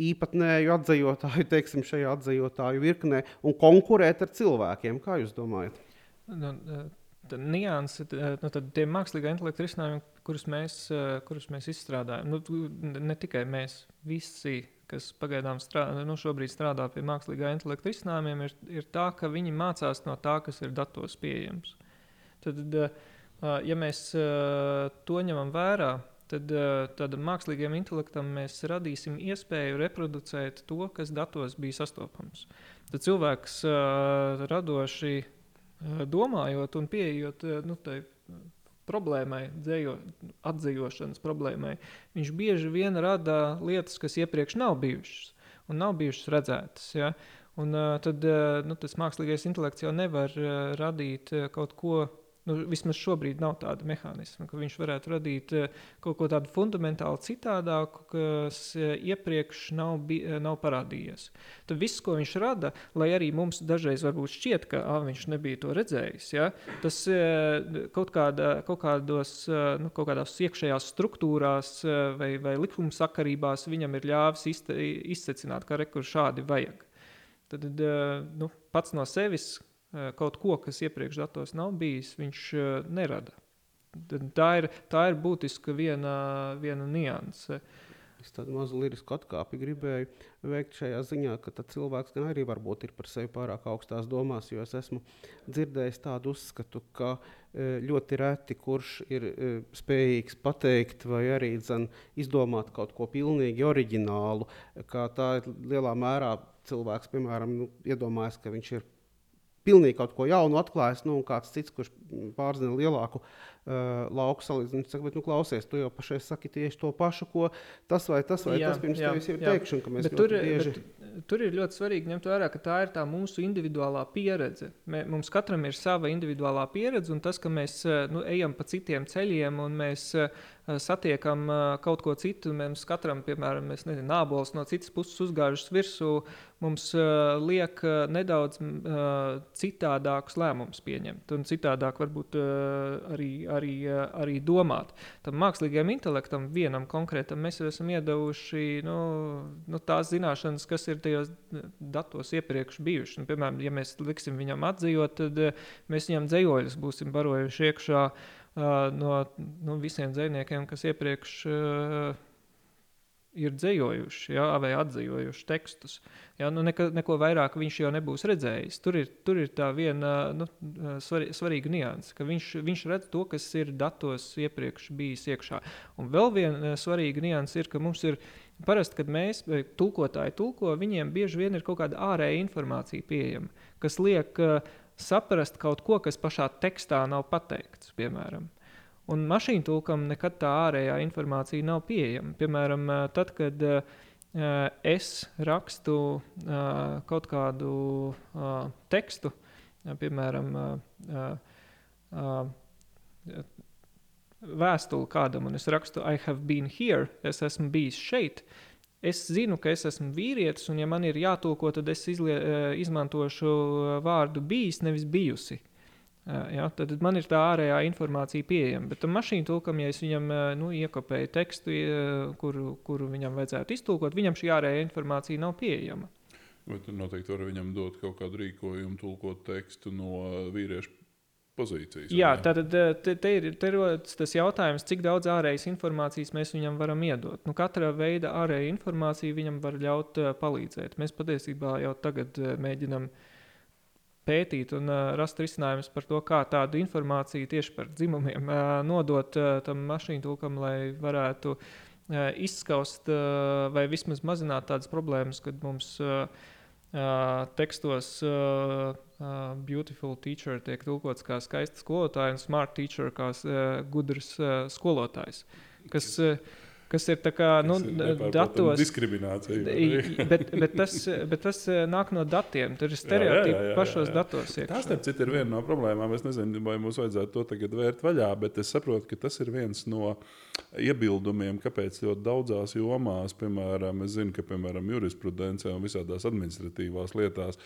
[SPEAKER 2] īpatnēju atzīvotāju, teiksim, šajā atzīvotāju virknē un konkurēt ar cilvēkiem. Kā jūs domājat?
[SPEAKER 3] Nu, e, tā nianse, nu, tad tie mākslīgā intelekta risinājumi, kurus mēs, kurus mēs izstrādājam, nu, ne tikai mēs, visi kas pagaidām strādā, nu, strādā pie mākslīgā intelekta risinājumiem, ir, ir tā, ka viņi mācās no tā, kas ir datos pieejams. Tad, ja mēs to ņemam vērā, tad, tad mākslīgiem intelektam mēs radīsim iespēju reproducēt to, kas datos bija sastopams. Tad cilvēks radoši domājot un pieejot nu, tai problēmai, dzējo, atzīvošanas problēmai, viņš bieži vien rada lietas, kas iepriekš nav bijušas un nav bijušas redzētas. Ja? Un, tad nu, tas mākslīgais intelekts jau nevar radīt kaut ko Nu, vismaz šobrīd nav tāda mehānisma, ka viņš varētu radīt uh, kaut ko tādu fundamentāli citādāku, kas uh, iepriekš nav, bi, uh, nav parādījies. Tad viss, ko viņš rada, lai arī mums dažreiz varbūt šķiet, ka ah, viņš nebija to redzējis, ja, tas kaut, kāda, kaut, kādos, nu, kaut kādās iekšējās struktūrās vai, vai likumsakarībās viņam ir ļāvis izsecināt, ka rekur šādi vajag. Tad nu, pats no sevis Eh, kaut ko, kas iepriekš datos nav bijis, viņš eh, nerada. Tā ir, tā ir būtiska viena, viena nianse.
[SPEAKER 2] Es tādu mazu lirisku atkāpi gribēju veikt šajā ziņā, ka cilvēks gan arī varbūt ir par sevi pārāk augstās domās, jo es esmu dzirdējis tādu uzskatu, ka eh, ļoti reti kurš ir spējīgs pateikt vai arī dzen, izdomāt kaut ko pilnīgi oriģinālu, kā tā ir lielā mērā cilvēks, piemēram, nu, iedomājas, ka viņš ir pilnīgi kaut ko jaunu atklājis, nu, un kāds cits, kurš pārzina lielāku lauku salīdzinu. Viņš saka, bet, nu, klausies, tu jau pašai saki tieši to pašu, ko tas vai tas, vai jā, tas pirms jā, tevis ir teikšana, ka mēs bet tur, bieži...
[SPEAKER 3] bet, tur ir ļoti svarīgi ņemt vērā, ka tā ir tā mūsu individuālā pieredze. Mē, mums katram ir sava individuālā pieredze, un tas, ka mēs nu, ejam pa citiem ceļiem un mēs satiekam kaut ko citu, mēs katram, piemēram, nezinu, nābols no citas puses uzgājušas virsū, mums uh, liek uh, nedaudz uh, citādākus lēmumus pieņemt un citādāk varbūt uh, arī, arī, uh, arī domāt. Tam mākslīgajam intelektam vienam konkrētam mēs jau esam iedavuši nu, nu, tās zināšanas, kas ir tajos datos iepriekš bijušas. Nu, piemēram, ja mēs liksim viņam atzījot, tad uh, mēs viņam dzējoļus būsim barojuši iekšā no nu, visiem dzējniekiem, kas iepriekš uh, ir dzējojuši, ja, vai atzīvojuši tekstus. Ja, nu neko, neko vairāk viņš jau nebūs redzējis. Tur ir, tur ir tā viena nu, svar, svarīga nianse, ka viņš, viņš redz to, kas ir datos iepriekš bijis iekšā. Un vēl viena svarīga nianse ir, ka mums ir parasti, kad mēs tulkotāji tulko, viņiem bieži vien ir kaut kāda ārēja informācija pieejama, kas liek uh, saprast kaut ko, kas pašā tekstā nav pateikts, piemēram. Un mašīnu tulkam nekad tā ārējā informācija nav pieejama. Piemēram, tad, kad uh, es rakstu uh, kaut kādu uh, tekstu, uh, piemēram, uh, uh, vēstuli kādam, un es rakstu, I have been here, es esmu bijis šeit. es zinu, ka es esmu vīrietis, un ja man ir jātulko, tad es izlie, izmantošu vārdu bijis, nevis bijusi. Ja, tad man ir tā ārējā informācija pieejama. Bet tam mašīnu tulkam, ja es viņam nu, iekopēju tekstu, kuru, kuru viņam vajadzētu iztulkot, viņam šī ārējā informācija nav pieejama.
[SPEAKER 1] Bet tur noteikti var viņam dot kaut kādu rīkojumu, tulkot tekstu no vīriešu pozīcijas.
[SPEAKER 3] Jā, tātad te, te ir te tas jautājums, cik daudz ārējas informācijas mēs viņam varam iedot. Nu, katra veida ārēja informācija viņam var ļaut uh, palīdzēt. Mēs patiesībā jau tagad uh, mēģinam pētīt un uh, rast risinājumus par to, kā tādu informāciju tieši par dzimumiem uh, nodot uh, tam mašīnu tulkam, lai varētu uh, izskaust uh, vai vismaz mazināt tādas problēmas, kad mums uh, uh, tekstos uh, uh, beautiful teacher tiek tulkots kā skaista skolotāja un smart teacher kā uh, gudrs uh, skolotājs. Kas, uh, kas ir kā, nu, datos.
[SPEAKER 1] Diskriminācija.
[SPEAKER 3] bet, bet, tas, bet tas eh, nāk no datiem. Tur ir stereotipi pašos datos.
[SPEAKER 1] Iekšā. Tas, starp citu, ir viena no problēmām. Es nezinu, vai mums vajadzētu to tagad vērt vaļā, bet es saprotu, ka tas ir viens no iebildumiem, kāpēc ļoti daudzās jomās, piemēram, es zinu, ka piemēram jurisprudencē un visādās administratīvās lietās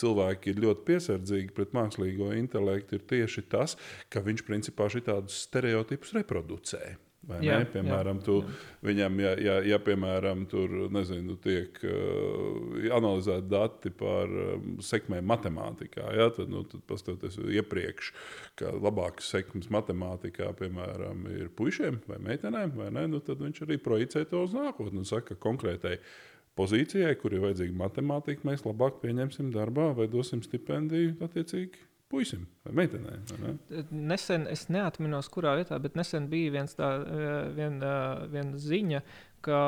[SPEAKER 1] cilvēki ir ļoti piesardzīgi pret mākslīgo intelektu, ir tieši tas, ka viņš principā šitādus stereotipus reproducē. Jā, piemēram, jā, tu, jā. viņam, ja, ja, ja piemēram tur nezinu, tiek uh, analizēti dati par um, sekmēm matemātikā, ja, tad, nu, tad paskatieties iepriekš, ka labākas sekmes matemātikā, piemēram, ir puišiem vai meitenēm, vai ne, nu, tad viņš arī projicē to uz nākotni un saka, ka konkrētai pozīcijai, kur ir vajadzīga matemātika, mēs labāk pieņemsim darbā vai dosim stipendiju attiecīgi puisim vai meitenei. Ne?
[SPEAKER 3] Nesen, es neatceros, kurā vietā, bet nesen bija viens tā, eh, vien, eh, viena ziņa, ka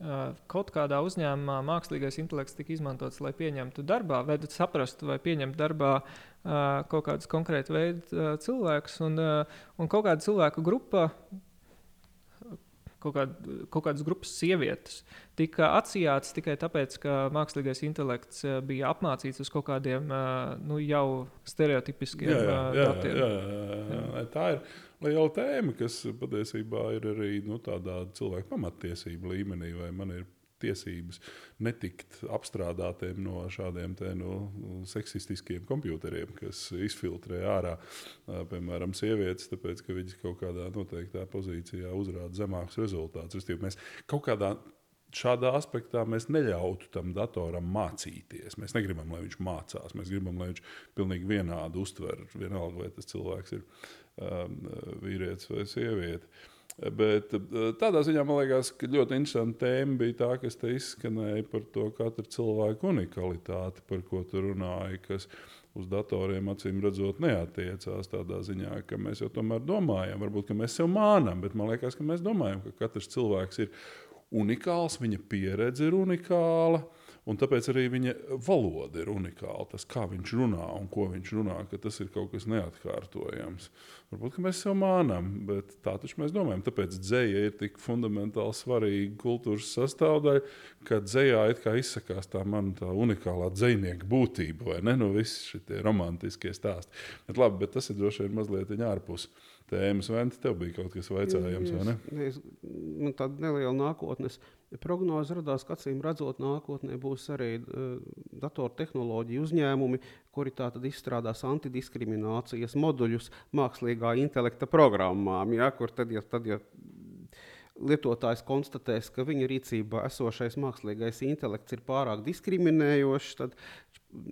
[SPEAKER 3] eh, kaut kādā uzņēmumā mākslīgais intelekts tika izmantots, lai pieņemtu darbā, vai saprastu, vai pieņemt darbā kaut kādus konkrētu veidu cilvēkus. Un, un kaut kāda cilvēku grupa kaut, kād, kaut kādas grupas sievietes tika atsijātas tikai tāpēc, ka mākslīgais intelekts eh, bija apmācīts uz kaut kādiem eh, nu, jau stereotipiskiem jā, jā,
[SPEAKER 1] eh, datiem. Jā, jā, jā, jā. Jā. Tā ir liela tēma, kas patiesībā ir arī nu, tādā cilvēku pamatiesību līmenī, vai man ir tiesības netikt apstrādātiem no šādiem te, no, seksistiskiem komputeriem, kas izfiltrē ārā, piemēram, sievietes, tāpēc ka viņas kaut kādā noteiktā pozīcijā uzrāda zemākus rezultātus. Mēs kaut kādā šādā aspektā mēs neļautu tam datoram mācīties. Mēs negribam, lai viņš mācās. Mēs gribam, lai viņš pilnīgi vienādi uztver, vienalga, vai tas cilvēks ir um, vīrietis vai sieviete. Uh, Bet eh, tādā ziņā man liekas, ka ļoti interesanta tēma bija tā, kas te izskanēja par to katra cilvēka unikalitāti, par ko tu runāji, kas uz datoriem acīm redzot neatiecās tādā ziņā, ka mēs jau tomēr domājam, varbūt mēs sev mānām, bet man liekas, ka mēs domājam, ka katrs cilvēks ir unikāls, viņa pieredze ir unikāla. Un tāpēc arī viņa valoda ir unikāla. Tas, kā viņš runā un ko viņš runā, tas ir kaut kas neatkārtojams. Varbūt mēs sev mānām, bet tā taču mēs domājam. Tāpēc dzēja ir tik fundamentāli svarīga kultūras sastāvdaļa, ka dzējā izsakās tā mana tā unikālā dzinieka būtība, vai ne? Nu, visi šie romantiskie stāsti. Bet, labi, bet tas ir droši vien mazliet ārpus tēmas. Vai tev bija kaut kas vaicājams, vai ne?
[SPEAKER 2] Es, man tāda neliela nākotnes prognoze radās, ka acīm redzot, nākotnē būs arī uh, datortehnoloģiju uzņēmumi, kuri izstrādās antidiskriminācijas moduļus mākslīgā intelekta programmām. Ja, kur tad, ja, tad, ja lietotājs konstatēs, ka viņa rīcībā esošais mākslīgais intelekts ir pārāk diskriminējošs, tad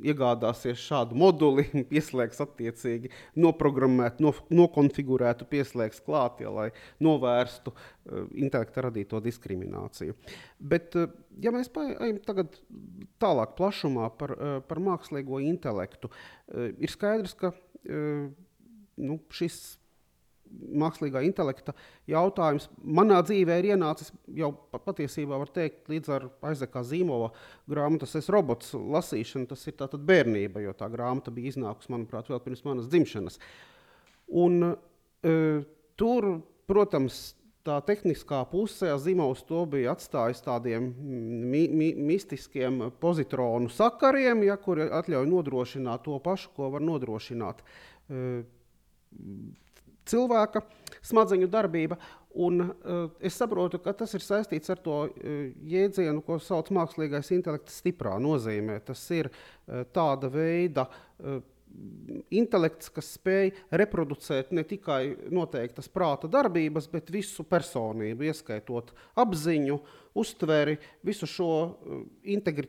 [SPEAKER 2] iegādāsies šādu moduli, pieslēgs attiecīgi noprogrammētu, no, nokonfigurētu, pieslēgs klāt, ja, lai novērstu uh, intelekta radīto diskrimināciju. Bet, uh, ja mēs ejam tagad tālāk plašumā par, uh, par mākslīgo intelektu, uh, ir skaidrs, ka uh, nu, šis mākslīgā intelekta jautājums manā dzīvē ir ienācis jau patiesībā, var teikt, līdz ar Aizekā Zīmova grāmatas Es robots lasīšanu. Tas ir tātad bērnība, jo tā grāmata bija iznākusi, manuprāt, vēl pirms manas dzimšanas. Un, uh, tur, protams, tā tehniskā pusē Zimovs to bija atstājis tādiem mi, mi, mistiskiem pozitronu sakariem, ja, kuri ļauj nodrošināt to pašu, ko var nodrošināt uh, cilvēka smadzeņu darbība. Un, uh, es saprotu, ka tas ir saistīts ar to uh, jēdzienu, ko sauc par mākslīgais intelekts, stiprā nozīmē. Tas ir uh, tāda veida uh, intelekts, kas spēj reproducēt ne tikai noteiktas prāta darbības, bet visu personību, ieskaitot apziņu, uztveri, visu šo integri,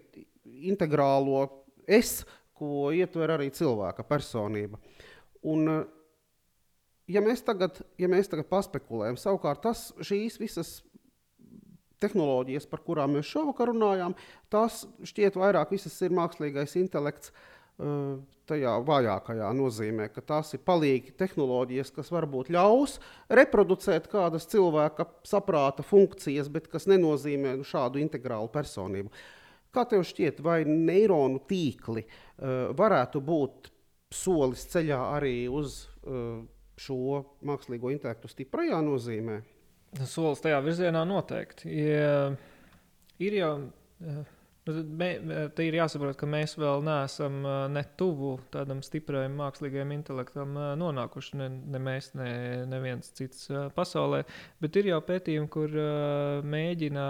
[SPEAKER 2] integrālo es, ko ietver arī cilvēka personība. Un, ja mēs tagad, ja mēs tagad paspekulējam, savukārt tas, šīs visas tehnoloģijas, par kurām mēs šovakar runājām, tās šķiet vairāk visas ir mākslīgais intelekts. Uh, tajā vājākajā nozīmē, ka tās ir palīgi tehnoloģijas, kas varbūt ļaus reproducēt kādas cilvēka saprāta funkcijas, bet kas nenozīmē nu, šādu integrālu personību. Kā tev šķiet, vai neironu tīkli uh, varētu būt solis ceļā arī uz uh, šo mākslīgo intelektu stiprajā nozīmē?
[SPEAKER 3] Solis tajā virzienā noteikti. Ja, ir jau. Mē, te ir jāsaprot, ka mēs vēl neesam ne tuvu tādam stipram mākslīgajam intelektam nonākuši. Ne, ne mēs, ne neviens cits pasaulē. Bet ir jau pētījumi, kur mēģina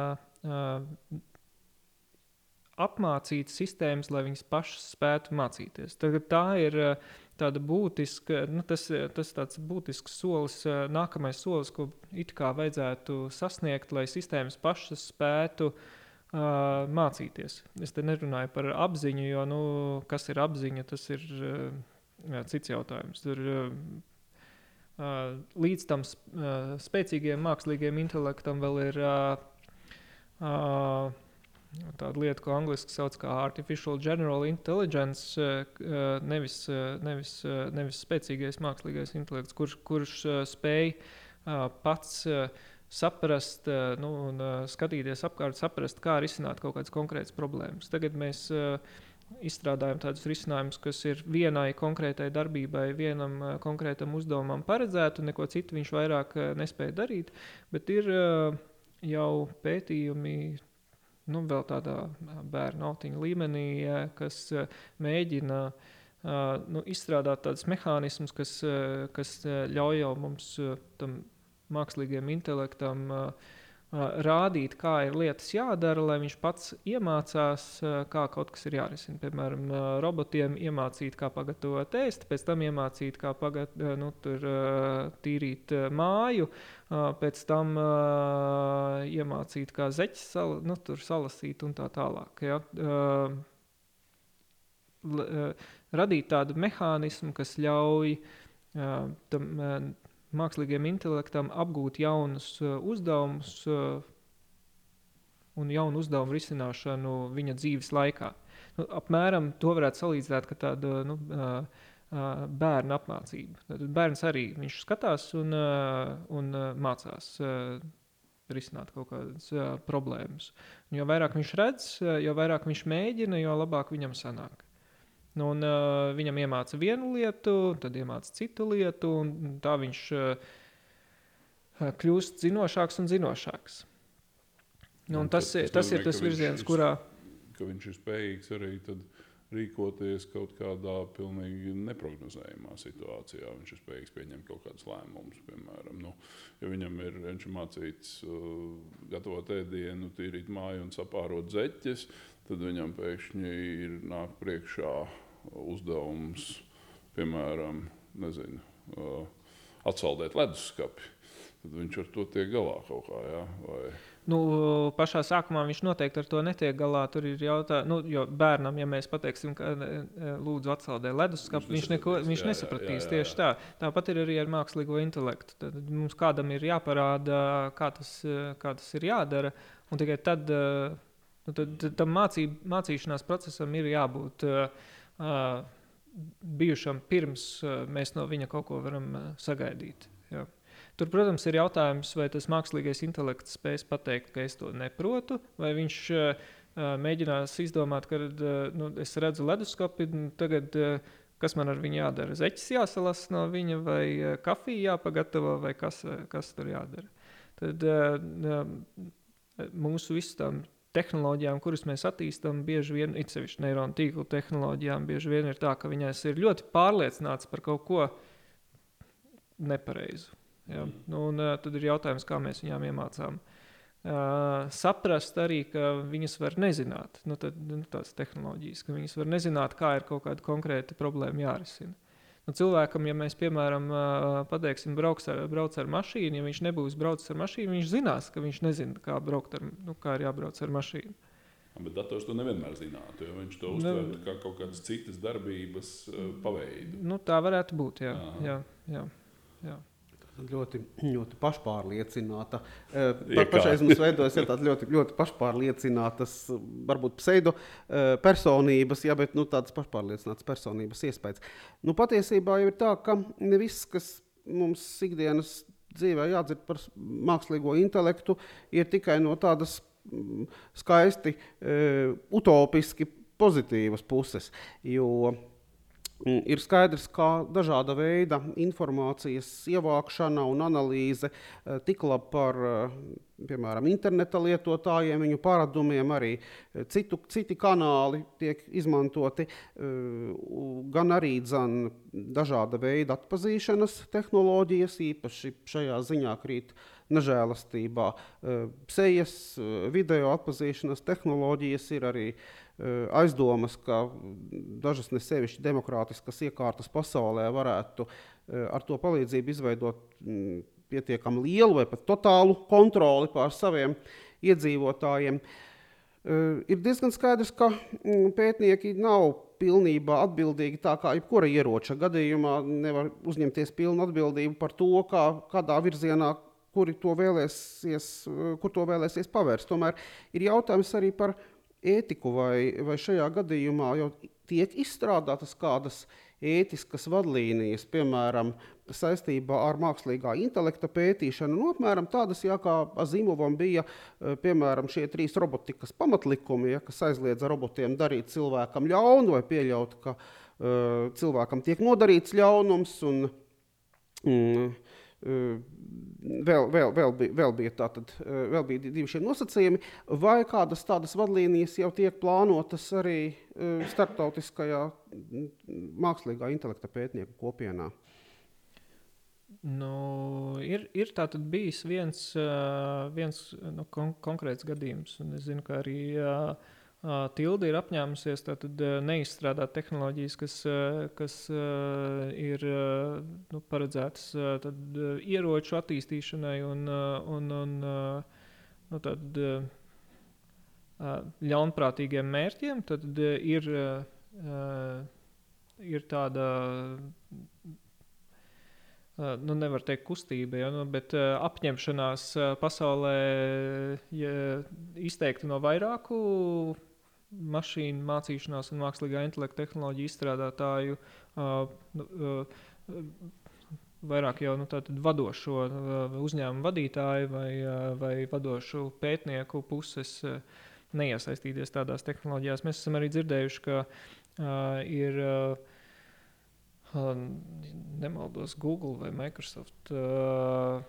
[SPEAKER 3] apmācīt sistēmas, lai viņas pašas spētu mācīties. Tagad tā ir tāda būtiska, nu, tas, tas tāds būtisks solis, nākamais solis, ko it kā vajadzētu sasniegt, lai sistēmas pašas spētu uh, mācīties. Es te nerunāju par apziņu, jo, nu, kas ir apziņa, tas ir jā, cits jautājums. Tur, uh, līdz tam uh, spēcīgiem mākslīgiem intelektam vēl ir uh, uh, tāda lieta, ko angļuiski sauc par artificial general intelligence, eh, eh, nevis, eh, nevis, nevis spēcīgais mākslīgais intelekts, kurš, kurš spēj pats saprast, nu, un skatīties apkārt, saprast, kā risināt kaut kādas konkrētas problēmas. Tagad mēs izstrādājam tādus risinājumus, kas ir vienai konkrētai darbībai, vienam konkrētam uzdevumam paredzēti, un neko citu viņš vairāk nespēja darīt. Bet ir jau pētījumi nu, vēl tādā bērnu autiņa līmenī, kas mēģina nu, izstrādāt tādus mehānismus, kas, kas ļauj mums tam mākslīgiem intelektam uh, rādīt, kā ir lietas jādara, lai viņš pats iemācās, kā kaut kas ir jārisina. Piemēram, robotiem iemācīt, kā pagatavot ēst, pēc tam iemācīt, kā pagat, nu, tur, tīrīt māju, pēc tam iemācīt, kā zeķis sal, nu, salasīt un tā tālāk. Ja? Radīt tādu mehānismu, kas ļauj tam mākslīgiem intelektam apgūt jaunus uh, uzdevumus uh, un jaunu uzdevumu risināšanu viņa dzīves laikā. Nu, apmēram to varētu salīdzināt ar tādu nu, uh, uh, bērnu apmācību. Tad bērns arī skatās un, un mācās. Risināt kaut kādas problēmas. Un jo vairāk viņš redz, jo vairāk viņš mēģina, jo labāk viņam sanāk. Nu, un, uh, viņam iemāca vienu lietu, tad iemāca citu lietu, un tā viņš uh, kļūst zinošāks un zinošāks. Nu, un tas, tas, tas ir tas virziens, kurā.
[SPEAKER 1] Ka viņš ir spējīgs arī rīkoties kaut kādā pilnīgi neparedzējumā situācijā. Viņš ir spējīgs pieņemt kaut kādus lēmumus, piemēram, nu, ja viņam ir, viņš ir mācīts uh, gatavot ēdienu, tīrīt māju un sapārot zeķes, tad viņam pēkšņi ir nāk priekšā uzdevums, piemēram, nezinu, uh, atsaldēt leduskapi. Tad viņš ar to tiek galā kaut kā. Ja? Vai...
[SPEAKER 3] Nu, pašā sākumā viņš noteikti ar to netiek galā. Tur ir jautājums, nu, jo bērnam, ja mēs pateiksim, ka e, e, lūdzu atsaldē leduskapu, viņš, neko, viņš jā, nesapratīs. Jā, jā, jā. Tieši tā. Tāpat ir arī ar mākslīgo intelektu. Tad mums kādam ir jāparāda, kā tas, kā tas ir jādara. Un tikai tad, nu, tad, tam mācīb, mācīšanās procesam ir jābūt. Uh, bijušam pirms uh, mēs no viņa kaut ko varam uh, sagaidīt. Tur, protams, ir jautājums, vai tas mākslīgais intelekts spēs pateikt, ka es to neprotu, vai viņš uh, mēģinās izdomāt, ka uh, nu, es redzu leduskapi, tagad, uh, kas man ar viņu jādara. Zeķis jāsalasa no viņa, vai uh, kafija jāpagatavo, vai kas, uh, kas tur jādara. Tad uh, mūsu visam tehnoloģijām, kuras mēs attīstām, bieži vien, it sevišķi neironu tīklu tehnoloģijām, bieži vien ir tā, ka viņas ir ļoti pārliecināts par kaut ko nepareizu. Ja? Nu, un, uh, tad ir jautājums, kā mēs viņām iemācām. Uh, saprast arī, ka viņas var nezināt, nu, tad, nu, tās tehnoloģijas, ka viņas var nezināt, kā ir kaut kāda konkrēta problēma jārisina. Nu, cilvēkam, ja mēs, piemēram, pateiksim, brauc ar, brauc ar mašīnu, ja viņš nebūs braucis ar mašīnu, viņš zinās, ka viņš nezina, kā, ar, nu, kā ir jābrauc ar mašīnu.
[SPEAKER 1] Bet dators to nevienmēr zinātu, jo viņš to uztver nu, kā kaut kādas citas darbības paveidu.
[SPEAKER 3] Nu, tā varētu būt. Jā, jā, jā, jā.
[SPEAKER 2] Ļoti, ļoti pašpārliecināta. Pa, pašais mums veidojas ja, tādas ļoti, ļoti pašpārliecinātas, varbūt pseido personības, ja, bet nu, tādas pašpārliecinātas personības iespējas. Nu, patiesībā jau ir tā, ka ne viss, kas mums ikdienas dzīvē jādzird par mākslīgo intelektu, ir tikai no tādas skaisti, utopiski pozitīvas puses. Jo Mm, ir skaidrs, ka dažāda veida informācijas ievākšana un analīze eh, tik labi par eh, piemēram, interneta lietotājiem, viņu paradumiem, arī eh, citu, citi kanāli tiek izmantoti, gan arī dzan, dažāda veida atpazīšanas tehnoloģijas, īpaši šajā ziņā krīt nežēlastībā. Sejas video atpazīšanas tehnoloģijas ir arī uh, aizdomas, ka dažas ne sevišķi demokrātiskas iekārtas pasaulē varētu ar to palīdzību izveidot pietiekami lielu vai pat totālu kontroli pār saviem iedzīvotājiem. Ir diezgan skaidrs, ka pētnieki nav pilnībā atbildīgi tā kā jebkura ieroča gadījumā. Nevar uzņemties pilnu atbildību par to, kā, kādā virzienā kuri to vēlēsies, kur to vēlēsies pavērst. Tomēr ir jautājums arī par ētiku, vai, vai šajā gadījumā jau tiek izstrādātas kādas ētiskas vadlīnijas, piemēram, saistībā ar mākslīgā intelekta pētīšanu. Nu, apmēram tādas, jā, kā Azimovam bija e, piemēram, šie trīs robotikas pamatlikumi, ja, kas aizliedza robotiem darīt cilvēkam ļaunu vai pieļaut, ka uh, cilvēkam tiek nodarīts ļaunums. Un, mm, vēl, vēl, vēl, bija, vēl, bija tātad, vēl bija divi šie nosacījumi, vai kādas tādas vadlīnijas jau tiek plānotas arī starptautiskajā mākslīgā intelekta pētnieku kopienā?
[SPEAKER 3] Nu, ir ir bijis viens, viens nu, kon konkrēts gadījums, un es zinu, ka arī uh, Tilde ir apņēmusies tātad, neizstrādāt tehnoloģijas, kas, kas ir nu, paredzētas tad, ieroču attīstīšanai un, un, un nu, tad, ļaunprātīgiem mērķiem. Tad ir, ir tāda nu, nevar teikt, kustība, ja, nu, bet uh, apņemšanās uh, pasaulē ja, izteikti no vairāku mašīnu mācīšanās un mākslīgā intelekta tehnoloģiju izstrādātāju uh, vairāk jau nu, vadošo uzņēmumu vadītāju vai, vai vadošu pētnieku puses neiesaistīties tādās tehnoloģijās. Mēs esam arī dzirdējuši, ka uh, ir. Uh, Nemaldos, Google vai Microsoft uh,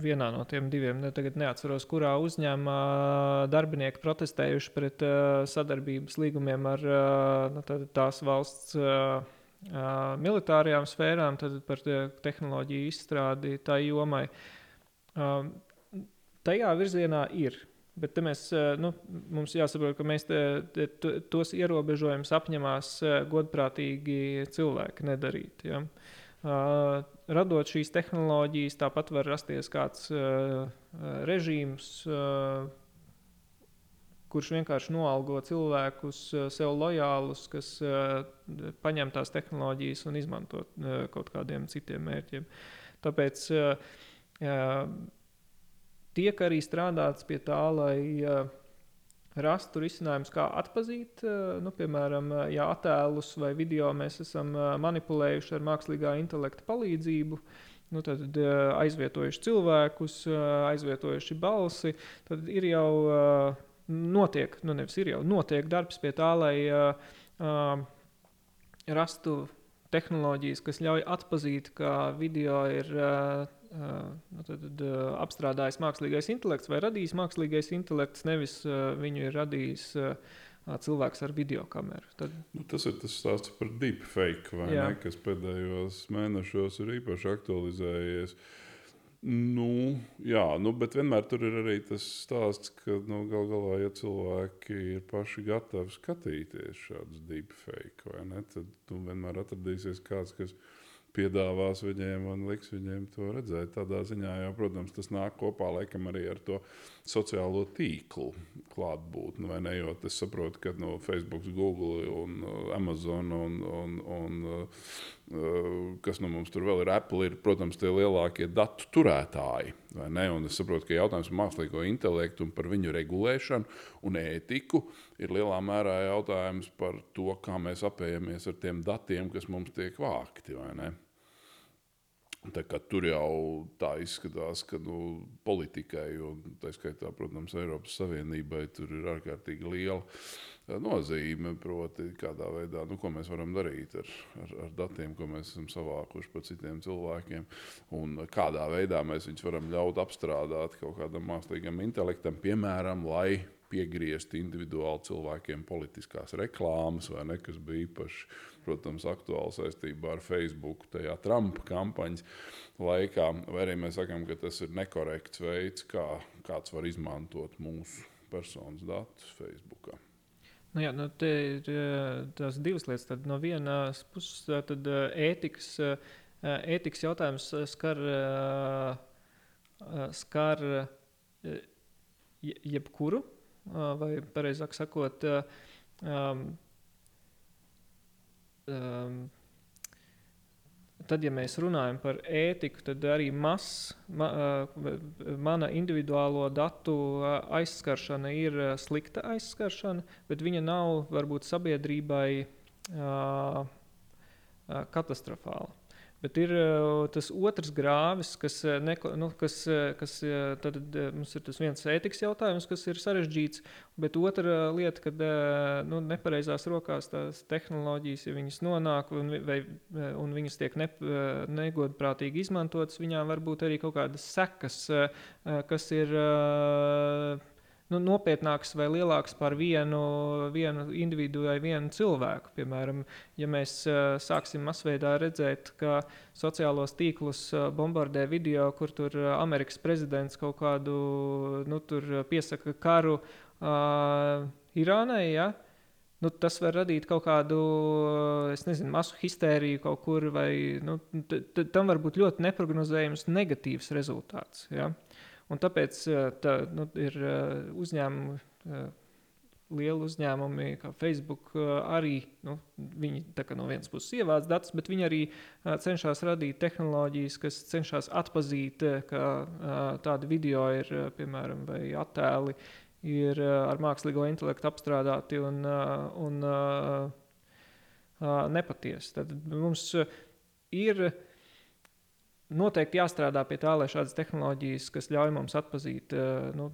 [SPEAKER 3] vienā no tiem diviem, ne, tagad neatceros, kurā uzņēmumā darbinieki protestējuši pret uh, sadarbības līgumiem ar uh, nu, tās valsts uh, militārajām sfērām, tad par tehnoloģiju izstrādi tā jomai. Uh, tajā virzienā ir. Bet mēs, nu, mums jāsaprot, ka mēs te, te, tos ierobežojumus apņemās godprātīgi cilvēki nedarīt. Ja? Uh, radot šīs tehnoloģijas, tāpat var rasties kāds režīms, kurš vienkārši noalgo cilvēkus, sev lojālus, kas paņem tās tehnoloģijas un izmanto kaut kādiem citiem mērķiem. Tāpēc tiek arī strādāts pie tā, lai rastu risinājumus, kā atzīt, eh, nu, piemēram, eh, ja attēlus vai video mēs esam eh, manipulējuši ar mākslīgā intelekta palīdzību. Nu, tad aizvietojuši cilvēkus, aizvietojuši balsi. Tad ir jau notiek, nu nevis ir jau notiek darbs pie tā, lai rastu tehnoloģijas, kas ļauj atzīt, ka video ir uh, nu, tad, tad, apstrādājis mākslīgais intelekts vai radījis mākslīgais intelekts, nevis viņu ir radījis cilvēks ar video kameru. Tad...
[SPEAKER 1] Nu, tas ir tas stāsts par deepfake, ne, kas pēdējos mēnešos ir īpaši aktualizējies. Nu, jā, nu, bet vienmēr tur ir arī tas stāsts, ka nu, gal galā, ja cilvēki ir paši gatavi skatīties šādus deepfake, tad tu vienmēr atradīsies kāds, kas piedāvās viņiem un liks viņiem to redzēt. Tādā ziņā, jau, protams, tas nāk kopā laikam arī ar to sociālo tīklu klātbūtni. Ne, jo es saprotu, ka no Facebook, Google un uh, Amazon un, un, un uh, kas no mums tur vēl ir Apple, ir, protams, tie lielākie datu turētāji. Es saprotu, ka jautājums par mākslīgo intelektu un par viņu regulēšanu un ētiku ir lielā mērā jautājums par to, kā mēs apējamies ar tiem datiem, kas mums tiek vākti. Tur jau tā izskatās, ka nu, politikai, un tā skaitā, protams, Eiropas Savienībai, tur ir ārkārtīgi liela eh, nozīme. Proti, kādā veidā, nu, mēs varam darīt ar, ar, ar datiem, ko mēs esam savākuši par citiem cilvēkiem, un kādā veidā mēs viņus varam ļaut apstrādāt kaut kādam mākslīgam intelektam, piemēram, lai piegriezt individuāli cilvēkiem politiskās reklāmas, vai ne, kas bija īpaši protams, aktuāli saistībā ar Facebook, tajā Trumpa kampaņas laikā. Vai arī mēs sakām, ka tas ir nekorekts veids, kā kāds var izmantot mūsu personas datus Facebook.
[SPEAKER 3] Nu jā, nu te ir eh, tās divas lietas. Tad no vienas puses, tad eh, ētikas, eh, ētikas jautājums skar, skar jebkuru, vai pareizāk sakot, um, um, tad, ja mēs runājam par ētiku, tad arī mas, ma, uh, mana individuālo datu aizskaršana ir slikta aizskaršana, bet viņa nav varbūt sabiedrībai katastrofāla. Bet ir uh, tas otrs grāvis, kas, uh, neko, nu, kas, uh, kas tad, mums ir tas viens ētikas jautājums, kas ir sarežģīts, bet otra lieta, kad nu, nepareizās rokās tās tehnoloģijas, ja viņas nonāk un, vai, un viņas tiek ne, negodprātīgi izmantotas, viņām var būt arī kaut kādas sekas, kas ir nu, nopietnāks vai lielāks par vienu, vienu individu vai vienu cilvēku. Piemēram, ja mēs uh, sāksim masveidā redzēt, ka sociālos tīklus uh, bombardē video, kur tur uh, Amerikas prezidents kaut kādu nu, piesaka karu uh, Irānai. Ja? nu, tas var radīt kaut kādu nezinu, masu histēriju kaut kur, vai nu, tam var būt ļoti neparedzējams negatīvs rezultāts. Ja? Un tāpēc eh, tā, nu, ir eh, uzņēmumi, eh, lieli uzņēmumi, kā Facebook, arī nu, viņi no vienas puses ievāc datus, bet viņi arī cenšas radīt tehnoloģijas, kas cenšas atpazīt, ka tādi video ir, piemēram, vai attēli ir ar mākslīgo intelektu apstrādāti un, un nepatiesi. Tad mums ir noteikti jāstrādā pie tā, lai šādas tehnoloģijas, kas ļauj mums atpazīt eh, nu,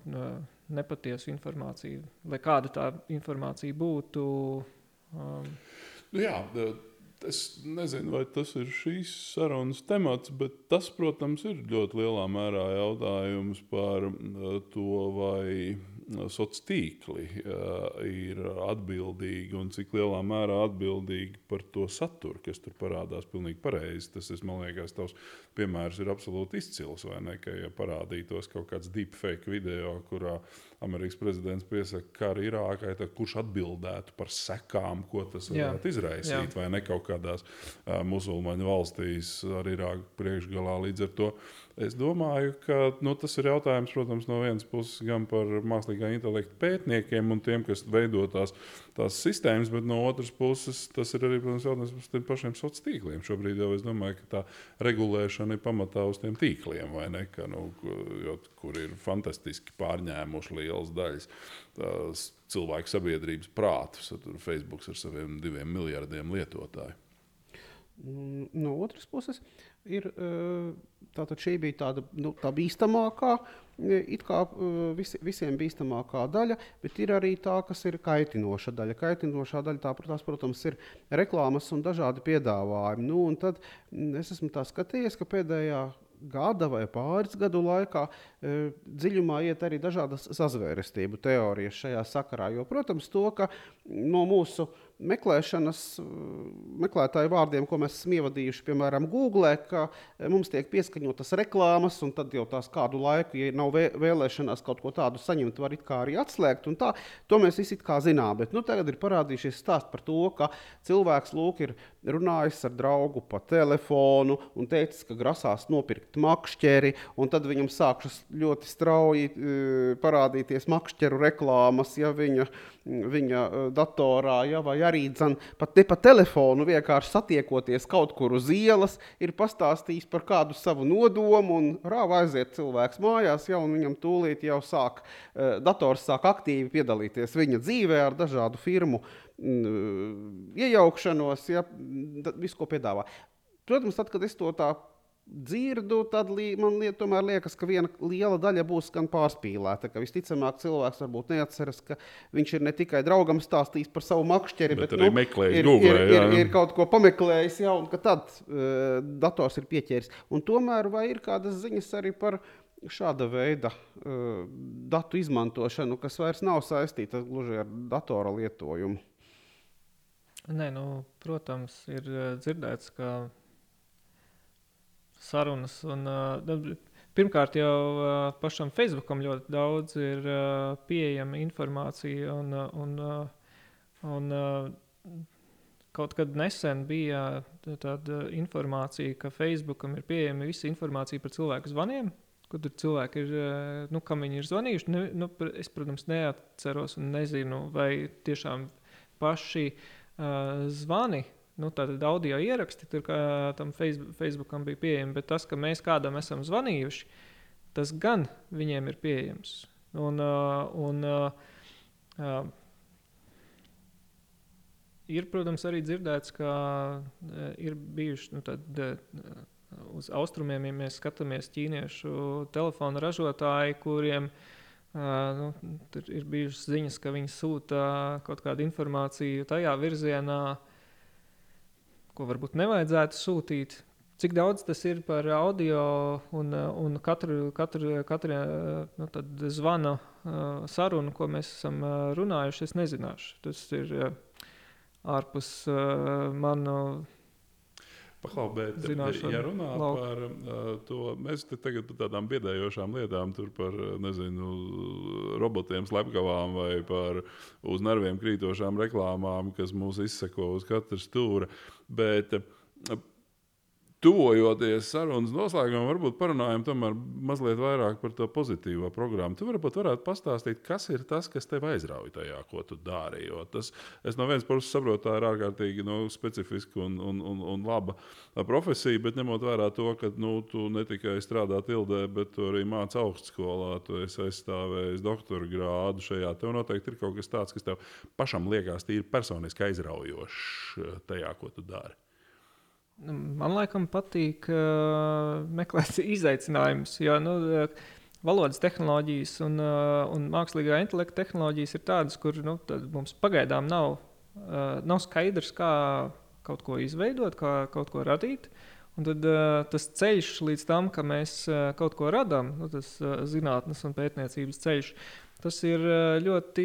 [SPEAKER 3] nepatiesu informāciju, lai kāda tā informācija būtu. Um...
[SPEAKER 1] Nu jā, es nezinu, vai tas ir šīs sarunas temats, bet tas, protams, ir ļoti lielā mērā jautājums par eh, to, vai sociālie tīkli ir atbildīgi un cik lielā mērā atbildīgi par to saturu, kas tur parādās. Pilnīgi pareizi. Tas, es, man liekas, tavs piemērs ir absolūti izcils. Vai ne? Ka, ja parādītos kaut kāds deepfake video, kurā Amerikas prezidents piesaka karu Irākai, tad kurš atbildētu par sekām, ko tas varētu Jā. izraisīt? Jā. Vai ne kaut kādās musulmaņu valstīs ar Irāku priekšgalā līdz ar to Es domāju, ka nu, tas ir jautājums, protams, no vienas puses gan par mākslīgā intelekta pētniekiem un tiem, kas veido tās, tās sistēmas, bet no otras puses tas ir arī protams, jautājums par tiem pašiem sociāliem tīkliem. Šobrīd jau es domāju, ka tā regulēšana ir pamatā uz tiem tīkliem, ne, ka, nu, jo, kur ir fantastiski pārņēmuši lielas daļas cilvēku sabiedrības prātus. Facebook ar saviem diviem miljardiem lietotāju.
[SPEAKER 2] No otras puses, ir, tātad šī bija tāda nu, tā bīstamākā, it kā vis, visiem bīstamākā daļa, bet ir arī tā, kas ir kaitinoša daļa. Kaitinošā daļa, tā, tās, protams, ir reklāmas un dažādi piedāvājumi. Nu, un tad es esmu tā skatījies, ka pēdējā gada vai pāris gadu laikā dziļumā iet arī dažādas sazvērestību teorijas šajā sakarā. Jo, protams, to, ka no mūsu meklēšanas, meklētāju vārdiem, ko mēs esam ievadījuši, piemēram, Google, ka mums tiek pieskaņotas reklāmas, un tad jau tās kādu laiku, ja nav vēlēšanās kaut ko tādu saņemt, var arī atslēgt. To mēs visi zinām. Bet nu, tagad ir parādījušies stāsts par to, ka cilvēks lūk, ir runājis ar draugu pa telefonu un teicis, ka grasās nopirkt makšķeri, tad viņam sākšas ļoti strauji uh, parādīties makšķeru reklāmas, ja viņa, viņa uh, datorā, ja, vai arī dzen, pat ne pa telefonu, vienkārši satiekoties kaut kur uz ielas, ir pastāstījis par kādu savu nodomu, un rāva aiziet cilvēks mājās, ja, un viņam tūlīt jau sāk, uh, dators sāk aktīvi piedalīties viņa dzīvē ar dažādu firmu iejaukšanos, ja visu, ko piedāvā. Protams, tad, kad es to tā dzirdu, tad li, man liet, liekas, ka viena liela daļa būs gan pārspīlēta. Ka visticamāk, cilvēks varbūt neatceras, ka viņš ir ne tikai draugam stāstījis par savu makšķeri, bet,
[SPEAKER 1] bet arī
[SPEAKER 2] nu,
[SPEAKER 1] meklējis
[SPEAKER 2] ir,
[SPEAKER 1] Google.
[SPEAKER 2] Ir, ir, ir kaut ko pameklējis, jau, un tad uh, dators ir pieķēris. Un tomēr vai ir kādas ziņas arī par šāda veida uh, datu izmantošanu, kas vairs nav saistīta gluži ar datora lietojumu?
[SPEAKER 3] Nē, nu, protams, ir uh, dzirdēts, ka sarunas un uh, pirmkārt jau uh, pašam Facebookam ļoti daudz ir pieejama informācija un, un, un uh, kaut kad nesen bija tāda informācija, ka Facebookam ir pieejama visa informācija par cilvēku zvaniem. Kur cilvēki ir, nu, kam viņi ir zvanījuši. Ne, nu, es, protams, neatceros un nezinu, vai tiešām paši uh, uh, zvani. Nu, Tātad audio ieraksti tur tam Facebook, Facebookam bija pieejami, bet tas, ka mēs kādam esam zvanījuši, tas gan viņiem ir pieejams. Un, uh, un, uh, uh, ir, protams, arī dzirdēts, ka uh, ir bijuši nu, tad, uh, uz austrumiem, ja mēs skatāmies ķīniešu telefonu ražotāji, kuriem ir nu, tur ir bijušas ziņas, ka viņi sūta kaut kādu informāciju tajā virzienā, ko varbūt nevajadzētu sūtīt. Cik daudz tas ir par audio un, un katru, katru, katru nu, zvana uh, sarunu, ko mēs esam runājuši, es nezināšu. Tas ir ārpus manu
[SPEAKER 1] Paklau, bet, ja runā lauku. par uh, to, mēs te tagad par tādām biedējošām lietām, tur par, nezinu, robotiem, slepkavām vai par uz nerviem krītošām reklāmām, kas mūs izseko uz katra stūra. Bet, uh, tuvojoties sarunas noslēgumam, varbūt parunājam mazliet vairāk par to pozitīvo programmu. Tu varbūt varētu pastāstīt, kas ir tas, kas tev aizrauja tajā, ko tu dari. Jo tas, es no vienas puses saprotu, tā ir ārkārtīgi nu, specifiska un, un, un, un laba profesija, bet ņemot vērā to, ka nu, tu ne tikai strādā tildē, bet arī māci augstskolā, tu esi aizstāvējis doktora grādu šajā. Tev noteikti ir kaut kas tāds, kas tev pašam liekas tīri personiski aizraujošs tajā, ko tu dari.
[SPEAKER 3] Nu, man laikam patīk uh, meklēt izaicinājumus, jo nu, valodas tehnoloģijas un, uh, un mākslīgā intelekta tehnoloģijas ir tādas, kur nu, mums pagaidām nav, uh, nav skaidrs, kā kaut ko izveidot, kā kaut ko radīt. Un tad uh, tas ceļš līdz tam, ka mēs uh, kaut ko radām, nu, tas uh, zinātnes un pētniecības ceļš, tas ir ļoti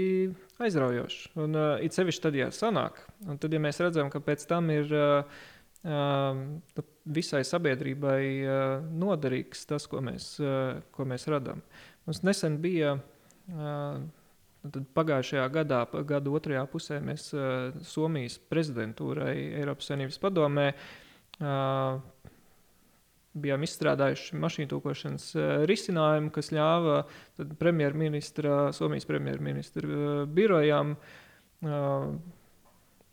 [SPEAKER 3] aizraujošs. Un it sevišķi tad, ja sanāk, un tad, ja mēs redzam, ka pēc tam ir uh, Nu, visai sabiedrībai noderīgs tas, ko mēs, ko mēs radām. Mums nesen bija. Tad pagājušajā gadā, gada otrajā pusē, mēs uh, Somijas prezidentūrai Eiropas Savienības padomē uh, bijām izstrādājuši mašīnu tūkošanas uh, risinājumu, kas ļāva premjerministra, Somijas premjerministra uh, birojām, uh,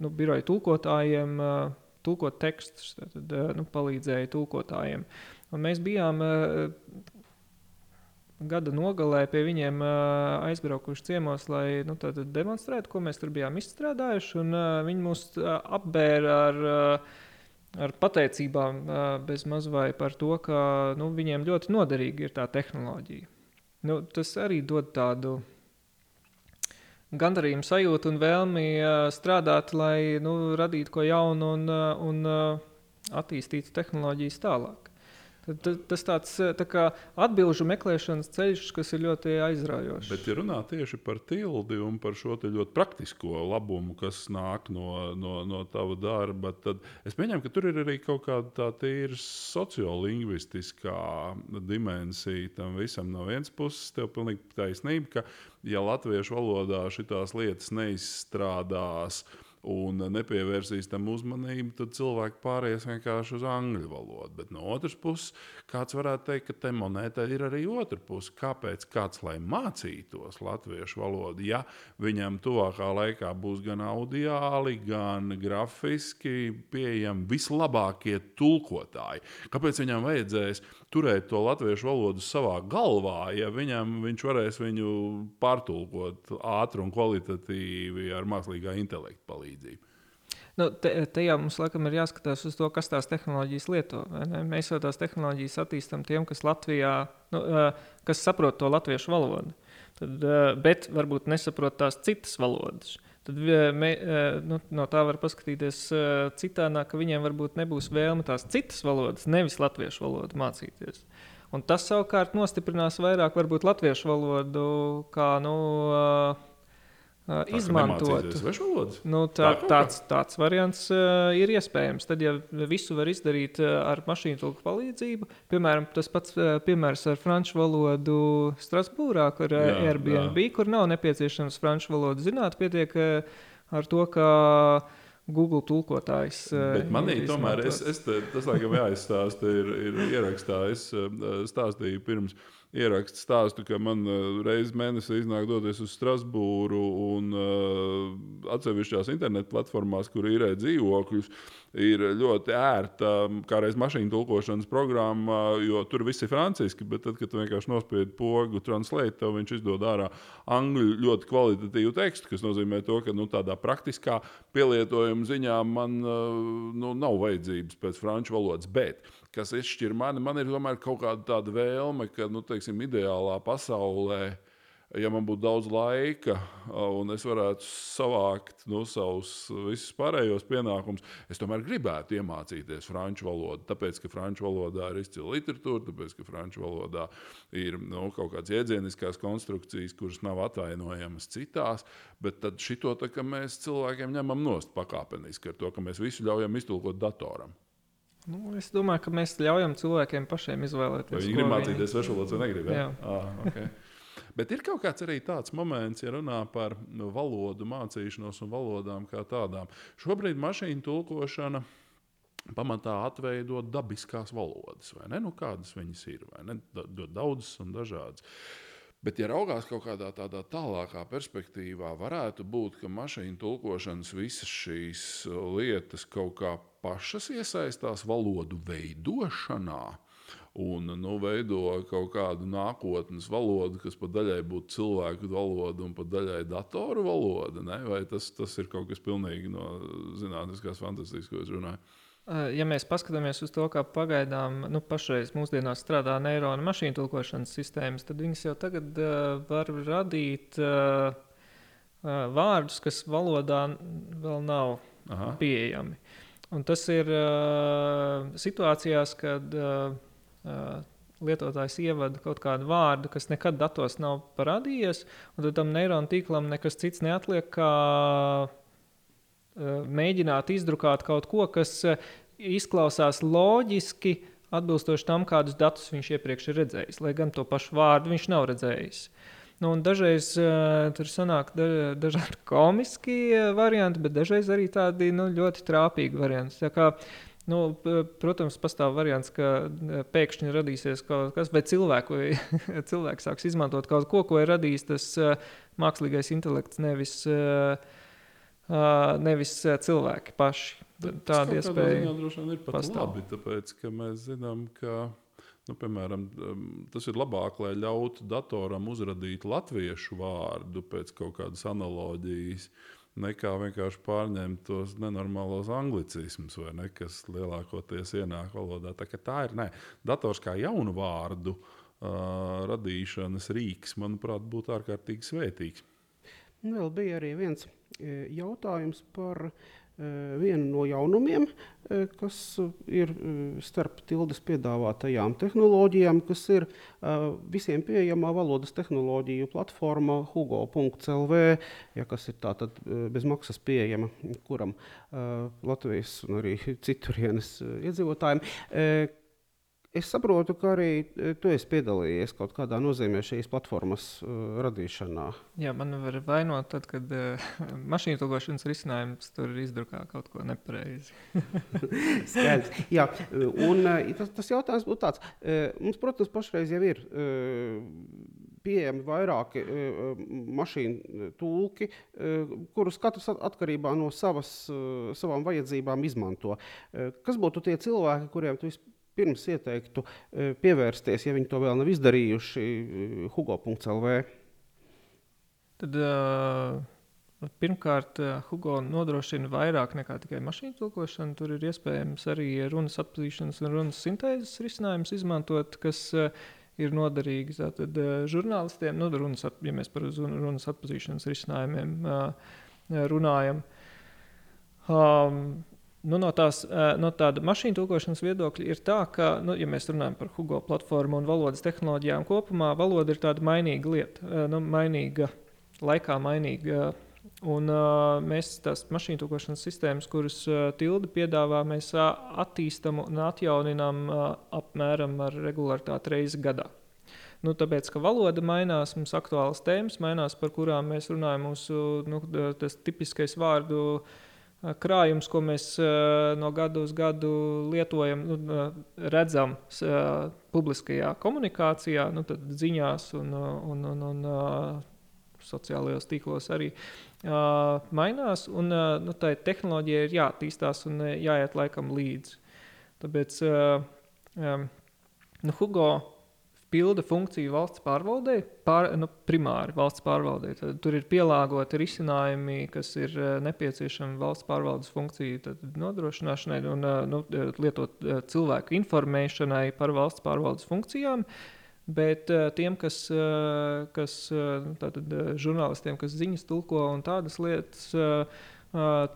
[SPEAKER 3] nu, biroja tūkotājiem uh, tulkot tekstus, tad eh, nu, palīdzēja tulkotājiem. Un mēs bijām uh, gada nogalē pie viņiem uh, aizbraukuši ciemos, lai nu, demonstrētu, ko mēs tur bijām izstrādājuši. Un, viņi mūs apbēra ar, ar pateicībām bez maz vai par to, ka nu, viņiem ļoti noderīga ir tā tehnoloģija. Nu, tas arī dod tādu gandarījumu sajūtu un vēlmi strādāt, lai nu, radītu ko jaunu un, un attīstītu tehnoloģijas tālāk. Tad, tad, tas tāds tā kā atbildžu meklēšanas ceļš, kas ir ļoti aizraujošs.
[SPEAKER 1] Bet, ja runā tieši par tildi un par šo ļoti praktisko labumu, kas nāk no, no, no tava darba, tad es pieņemu, ka tur ir arī kaut kāda tā tīra sociolingvistiskā dimensija tam visam. No vienas puses, tev ir pilnīgi taisnība, ka ja latviešu valodā šīs lietas neizstrādās, un nepievērsīs tam uzmanību, tad cilvēki pāries vienkārši uz angļu valodu. Bet no otras puses, kāds varētu teikt, ka te monētai ir arī otra puse. Kāpēc kāds lai mācītos latviešu valodu, ja viņam tuvākā laikā būs gan audiāli, gan grafiski pieejami vislabākie tulkotāji? Kāpēc viņam vajadzēs turēt to latviešu valodu savā galvā, ja viņam, viņš varēs viņu pārtulkot ātri un kvalitatīvi ar mākslīgā intelekta palīdzību?
[SPEAKER 3] Nu, te, te jau mums laikam ir jāskatās uz to, kas tās tehnoloģijas lieto. Mēs jau tās tehnoloģijas attīstām tiem, kas Latvijā, nu, kas saprot to latviešu valodu, Tad, bet varbūt nesaprot tās citas valodas. Tad mē, nu, no tā var paskatīties citādi, ka viņiem varbūt nebūs vēlme tās citas valodas, nevis latviešu valodu mācīties. Un tas savukārt nostiprinās vairāk latviešu valodu kā nu, uh, Uh, izmantot. Nu, tā, tā tāds, tāds variants uh, ir iespējams. Tad, ja visu var izdarīt uh, ar mašīnu tulku palīdzību, piemēram, tas pats uh, piemērs ar franču valodu Strasbūrā, kur uh, Airbnb, jā. kur nav nepieciešams franču valodu zināt, pietiek uh, ar to, ka Google tulkotājs.
[SPEAKER 1] Bet manī tomēr, es, es te, tas laikam jāizstāsta, ir, ir ierakstā, es stāstīju pirms. Uh, ierakstu stāstu, ka man uh, reizes mēnesī iznāk doties uz Strasbūru un uh, atsevišķās internetu platformās, kur īrē dzīvokļus, ir ļoti ērta kā reiz mašīnu tulkošanas programma, jo tur viss ir franciski, bet tad, kad vienkārši nospied pogu translate, tev viņš izdod ārā angļu ļoti kvalitatīvu tekstu, kas nozīmē to, ka nu, tādā praktiskā pielietojuma ziņā man uh, nu, nav vajadzības pēc franču valodas. Bet kas izšķir mani. Man ir tomēr kaut kāda tāda vēlme, ka, nu, teiksim, ideālā pasaulē, ja man būtu daudz laika un es varētu savākt nu, savus visus pārējos pienākumus, es tomēr gribētu iemācīties franču valodu. Tāpēc, ka franču valodā ir izcila literatūra, tāpēc, ka franču valodā ir nu, kaut kādas iedzieniskās konstrukcijas, kuras nav atainojamas citās, bet tad šito tā, mēs cilvēkiem ņemam nost pakāpeniski ar to, ka mēs visu ļaujam iztulkot datoram.
[SPEAKER 3] Nu, es domāju, ka mēs ļaujam cilvēkiem pašiem izvēlēties.
[SPEAKER 1] Vai viņi grib mācīties svešu valodu vai negrib? Ja? Jā, ah, okay. Bet ir kaut kāds arī tāds moments, ja runā par valodu mācīšanos un valodām kā tādām. Šobrīd mašīnu tulkošana pamatā atveido dabiskās valodas, vai ne? Nu, kādas viņas ir, vai ne? Daudzas un dažādas. Bet, ja raugās kaut kādā tādā tālākā perspektīvā, varētu būt, ka mašīnu tulkošanas visas šīs lietas kaut kā pašas iesaistās valodu veidošanā. Un nu, veido kaut kādu nākotnes valodu, kas pat daļai būtu cilvēku valoda un pat daļai datoru valoda. Ne? Vai tas, tas ir kaut kas pilnīgi no zinātniskās fantastikas, ko es runāju?
[SPEAKER 3] Ja mēs paskatāmies uz to, kā pagaidām nu, pašreiz mūsdienās strādā neironu mašīnu tulkošanas sistēmas, tad viņas jau tagad uh, var radīt uh, uh, vārdus, kas valodā vēl nav Aha. pieejami. Un tas ir uh, situācijās, kad uh, uh, lietotājs ievada kaut kādu vārdu, kas nekad datos nav parādījies, un tam neironu tīklam nekas cits neatliek, kā uh, mēģināt izdrukāt kaut ko, kas uh, izklausās loģiski, atbilstoši tam, kādus datus viņš iepriekš ir redzējis, lai gan to pašu vārdu viņš nav redzējis. Uh, Nu, dažreiz uh, tur sanāk da, dažādi komiski uh, varianti, bet dažreiz arī tādi nu, ļoti trāpīgi varianti. Tā kā, nu, protams, pastāv variants, ka pēkšņi radīsies kaut kas, vai cilvēku, cilvēks sāks izmantot kaut ko, ko ir radījis tas uh, mākslīgais intelekts, nevis, uh, uh, nevis cilvēki paši. Tāda iespēja.
[SPEAKER 1] Ir pastāv. labi, tāpēc, ka mēs zinām, ka Nu, piemēram, tas ir labāk, lai ļautu datoram uzradīt latviešu vārdu pēc kaut kādas analoģijas, nekā vienkārši pārņemt tos nenormālos anglicismus, ne, kas lielākoties ienāk valodā. Tā, tā ir ne. dators kā jaunu vārdu uh, radīšanas rīks, manuprāt, būtu ārkārtīgi svētīgs.
[SPEAKER 2] Vēl bija arī viens jautājums par vienu no jaunumiem, kas ir starp tildes piedāvātajām tehnoloģijām, kas ir visiem pieejamā valodas tehnoloģiju platforma hugo.lv, ja, kas ir tātad bez maksas pieejama kuram Latvijas un arī citurienes iedzīvotājiem. Es saprotu, ka arī e, tu esi piedalījies kaut kādā nozīmē šīs platformas uh, radīšanā.
[SPEAKER 3] Jā, man var vainot, tad, kad uh, mašīnu tulkošanas risinājums tur izdrukā kaut ko nepareizi.
[SPEAKER 2] Skaidrs. Jā, un uh, tas, tas jautājums būtu tāds. Uh, mums, protams, pašreiz jau ir. Uh, pieejami vairāki uh, mašīnu tulki, uh, kurus katrs atkarībā no savas, uh, savām vajadzībām izmanto. Uh, kas būtu tie cilvēki, kuriem tu vispār pirms ieteiktu e, pievērsties, ja viņi to vēl nav izdarījuši, e, Hugo.CLV?
[SPEAKER 3] Tad, uh, pirmkārt, Hugo nodrošina vairāk nekā tikai mašīnu tulkošanu. Tur ir iespējams arī runas atpazīšanas un runas sintēzes risinājums izmantot, kas uh, ir noderīgi tātad, uh, žurnālistiem. Nu, runas, at, ja mēs par runas atpazīšanas risinājumiem uh, runājam. Um, Nu, no, tās, no tāda mašīnu tulkošanas viedokļa ir tā, ka, nu, ja mēs runājam par Hugo platformu un valodas tehnoloģijām kopumā, valoda ir tāda mainīga lieta, nu, mainīga, laikā mainīga. Un, uh, mēs tās mašīnu tulkošanas sistēmas, kuras tildi piedāvā, mēs attīstām un atjauninām apmēram ar regularitāti reizi gadā. Nu, tāpēc, ka valoda mainās, mums aktuālas tēmas mainās, par kurām mēs runājam. Mūsu nu, tipiskais vārdu uh, krājums, ko mēs no gada uz gadu lietojam, nu, redzam publiskajā komunikācijā, nu, ziņās un, un, un, un sociālajos tīklos arī mainās. Un, nu, tā tehnoloģija ir jāattīstās un jāiet laikam līdzi. Tāpēc nu, Hugo pilda funkciju valsts pārvaldē, pār, nu, primāri valsts pārvaldē. Tad, tur ir pielāgoti risinājumi, kas ir uh, nepieciešami valsts pārvaldes funkciju tad, nodrošināšanai un uh, nu, lietot uh, cilvēku informēšanai par valsts pārvaldes funkcijām. Bet tiem, kas, kas tātad, žurnālistiem, kas ziņas tulko un tādas lietas,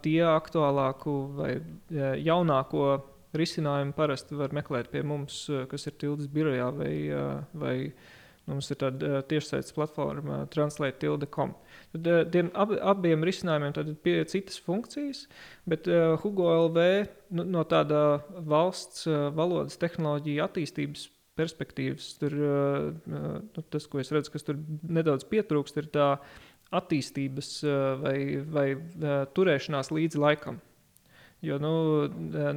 [SPEAKER 3] tie aktuālāku vai jaunāko risinājumu parasti var meklēt pie mums, eh, kas ir Tildes birojā vai, eh, vai mums ir tāda eh, tiešsaistes platforma translate.com. Tad tiem ab, abiem risinājumiem ir citas funkcijas, bet Hugo LV nu, no tāda valsts valodas tehnoloģija attīstības perspektīvas, tur, nu, tas, ko es redzu, kas tur nedaudz pietrūkst, ir tā attīstības vai, vai turēšanās līdzi laikam. Jo nu,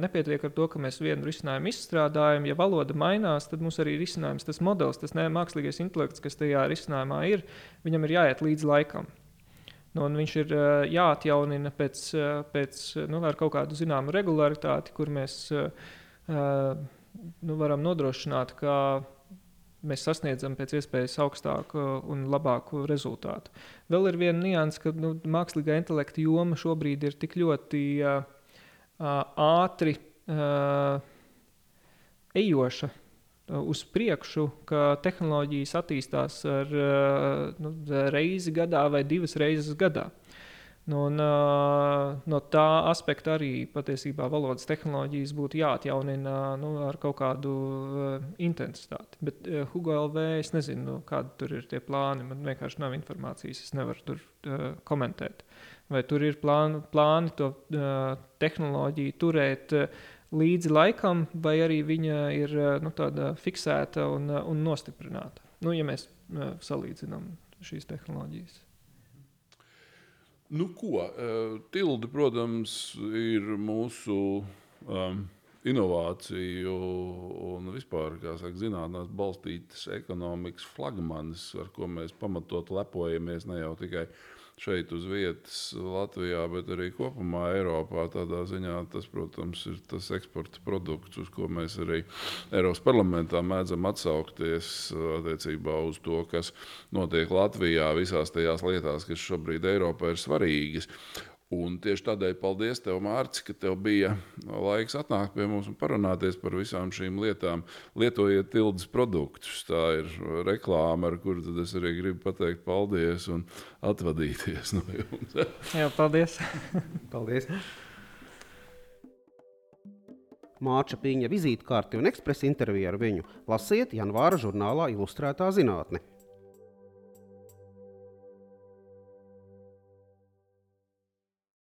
[SPEAKER 3] nepietiek ar to, ka mēs vienu risinājumu izstrādājam. Ja valoda mainās, tad mums arī risinājums, tas modelis, tas ne, mākslīgais intelekts, kas tajā risinājumā ir, viņam ir jāiet līdz laikam. Nu, viņš ir uh, jāatjaunina pēc, uh, pēc nu, kaut kādu zināmu regularitāti, kur mēs nu, varam nodrošināt, ka mēs sasniedzam pēc iespējas augstāku un labāku rezultātu. Vēl ir viena nianses, ka nu, mākslīgā intelekta joma šobrīd ir tik ļoti uh, ātri ejoša uz priekšu, ka tehnoloģijas attīstās ar nu, reizi gadā vai divas reizes gadā. Nu, un, no tā aspekta arī patiesībā valodas tehnoloģijas būtu jāatjaunina nu, ar kaut kādu intensitāti. Bet Hugo LV es nezinu, kādi tur ir tie plāni. Man vienkārši nav informācijas, es nevaru tur komentēt. Vai tur ir plāni, plāni to uh, tehnoloģiju turēt uh, līdzi laikam, vai arī viņa ir uh, nu, fiksēta un, uh, un nostiprināta? Nu, ja mēs uh, salīdzinām šīs tehnoloģijas.
[SPEAKER 1] Nu, ko? Tilde, protams, ir mūsu um, inovāciju un vispār saka, zinātnēs balstītas ekonomikas flagmanis, ar ko mēs pamatot lepojamies ne jau tikai šeit uz vietas Latvijā, bet arī kopumā Eiropā. Tādā ziņā tas, protams, ir tas eksporta produkts, uz ko mēs arī Eiropas parlamentā mēdzam atsaukties attiecībā uz to, kas notiek Latvijā visās tajās lietās, kas šobrīd Eiropā ir svarīgas. Un tieši tādēļ paldies tev, Mārcis, ka tev bija laiks atnākt pie mums un parunāties par visām šīm lietām. Lietojiet tildes produktus. Tā ir reklāma, ar kuru es arī gribu pateikt paldies un atvadīties no jums.
[SPEAKER 3] Jā, paldies.
[SPEAKER 2] paldies. Māča Pīņa vizītkarti un ekspresa interviju ar viņu lasiet janvāra žurnālā Ilustrētā zinātne.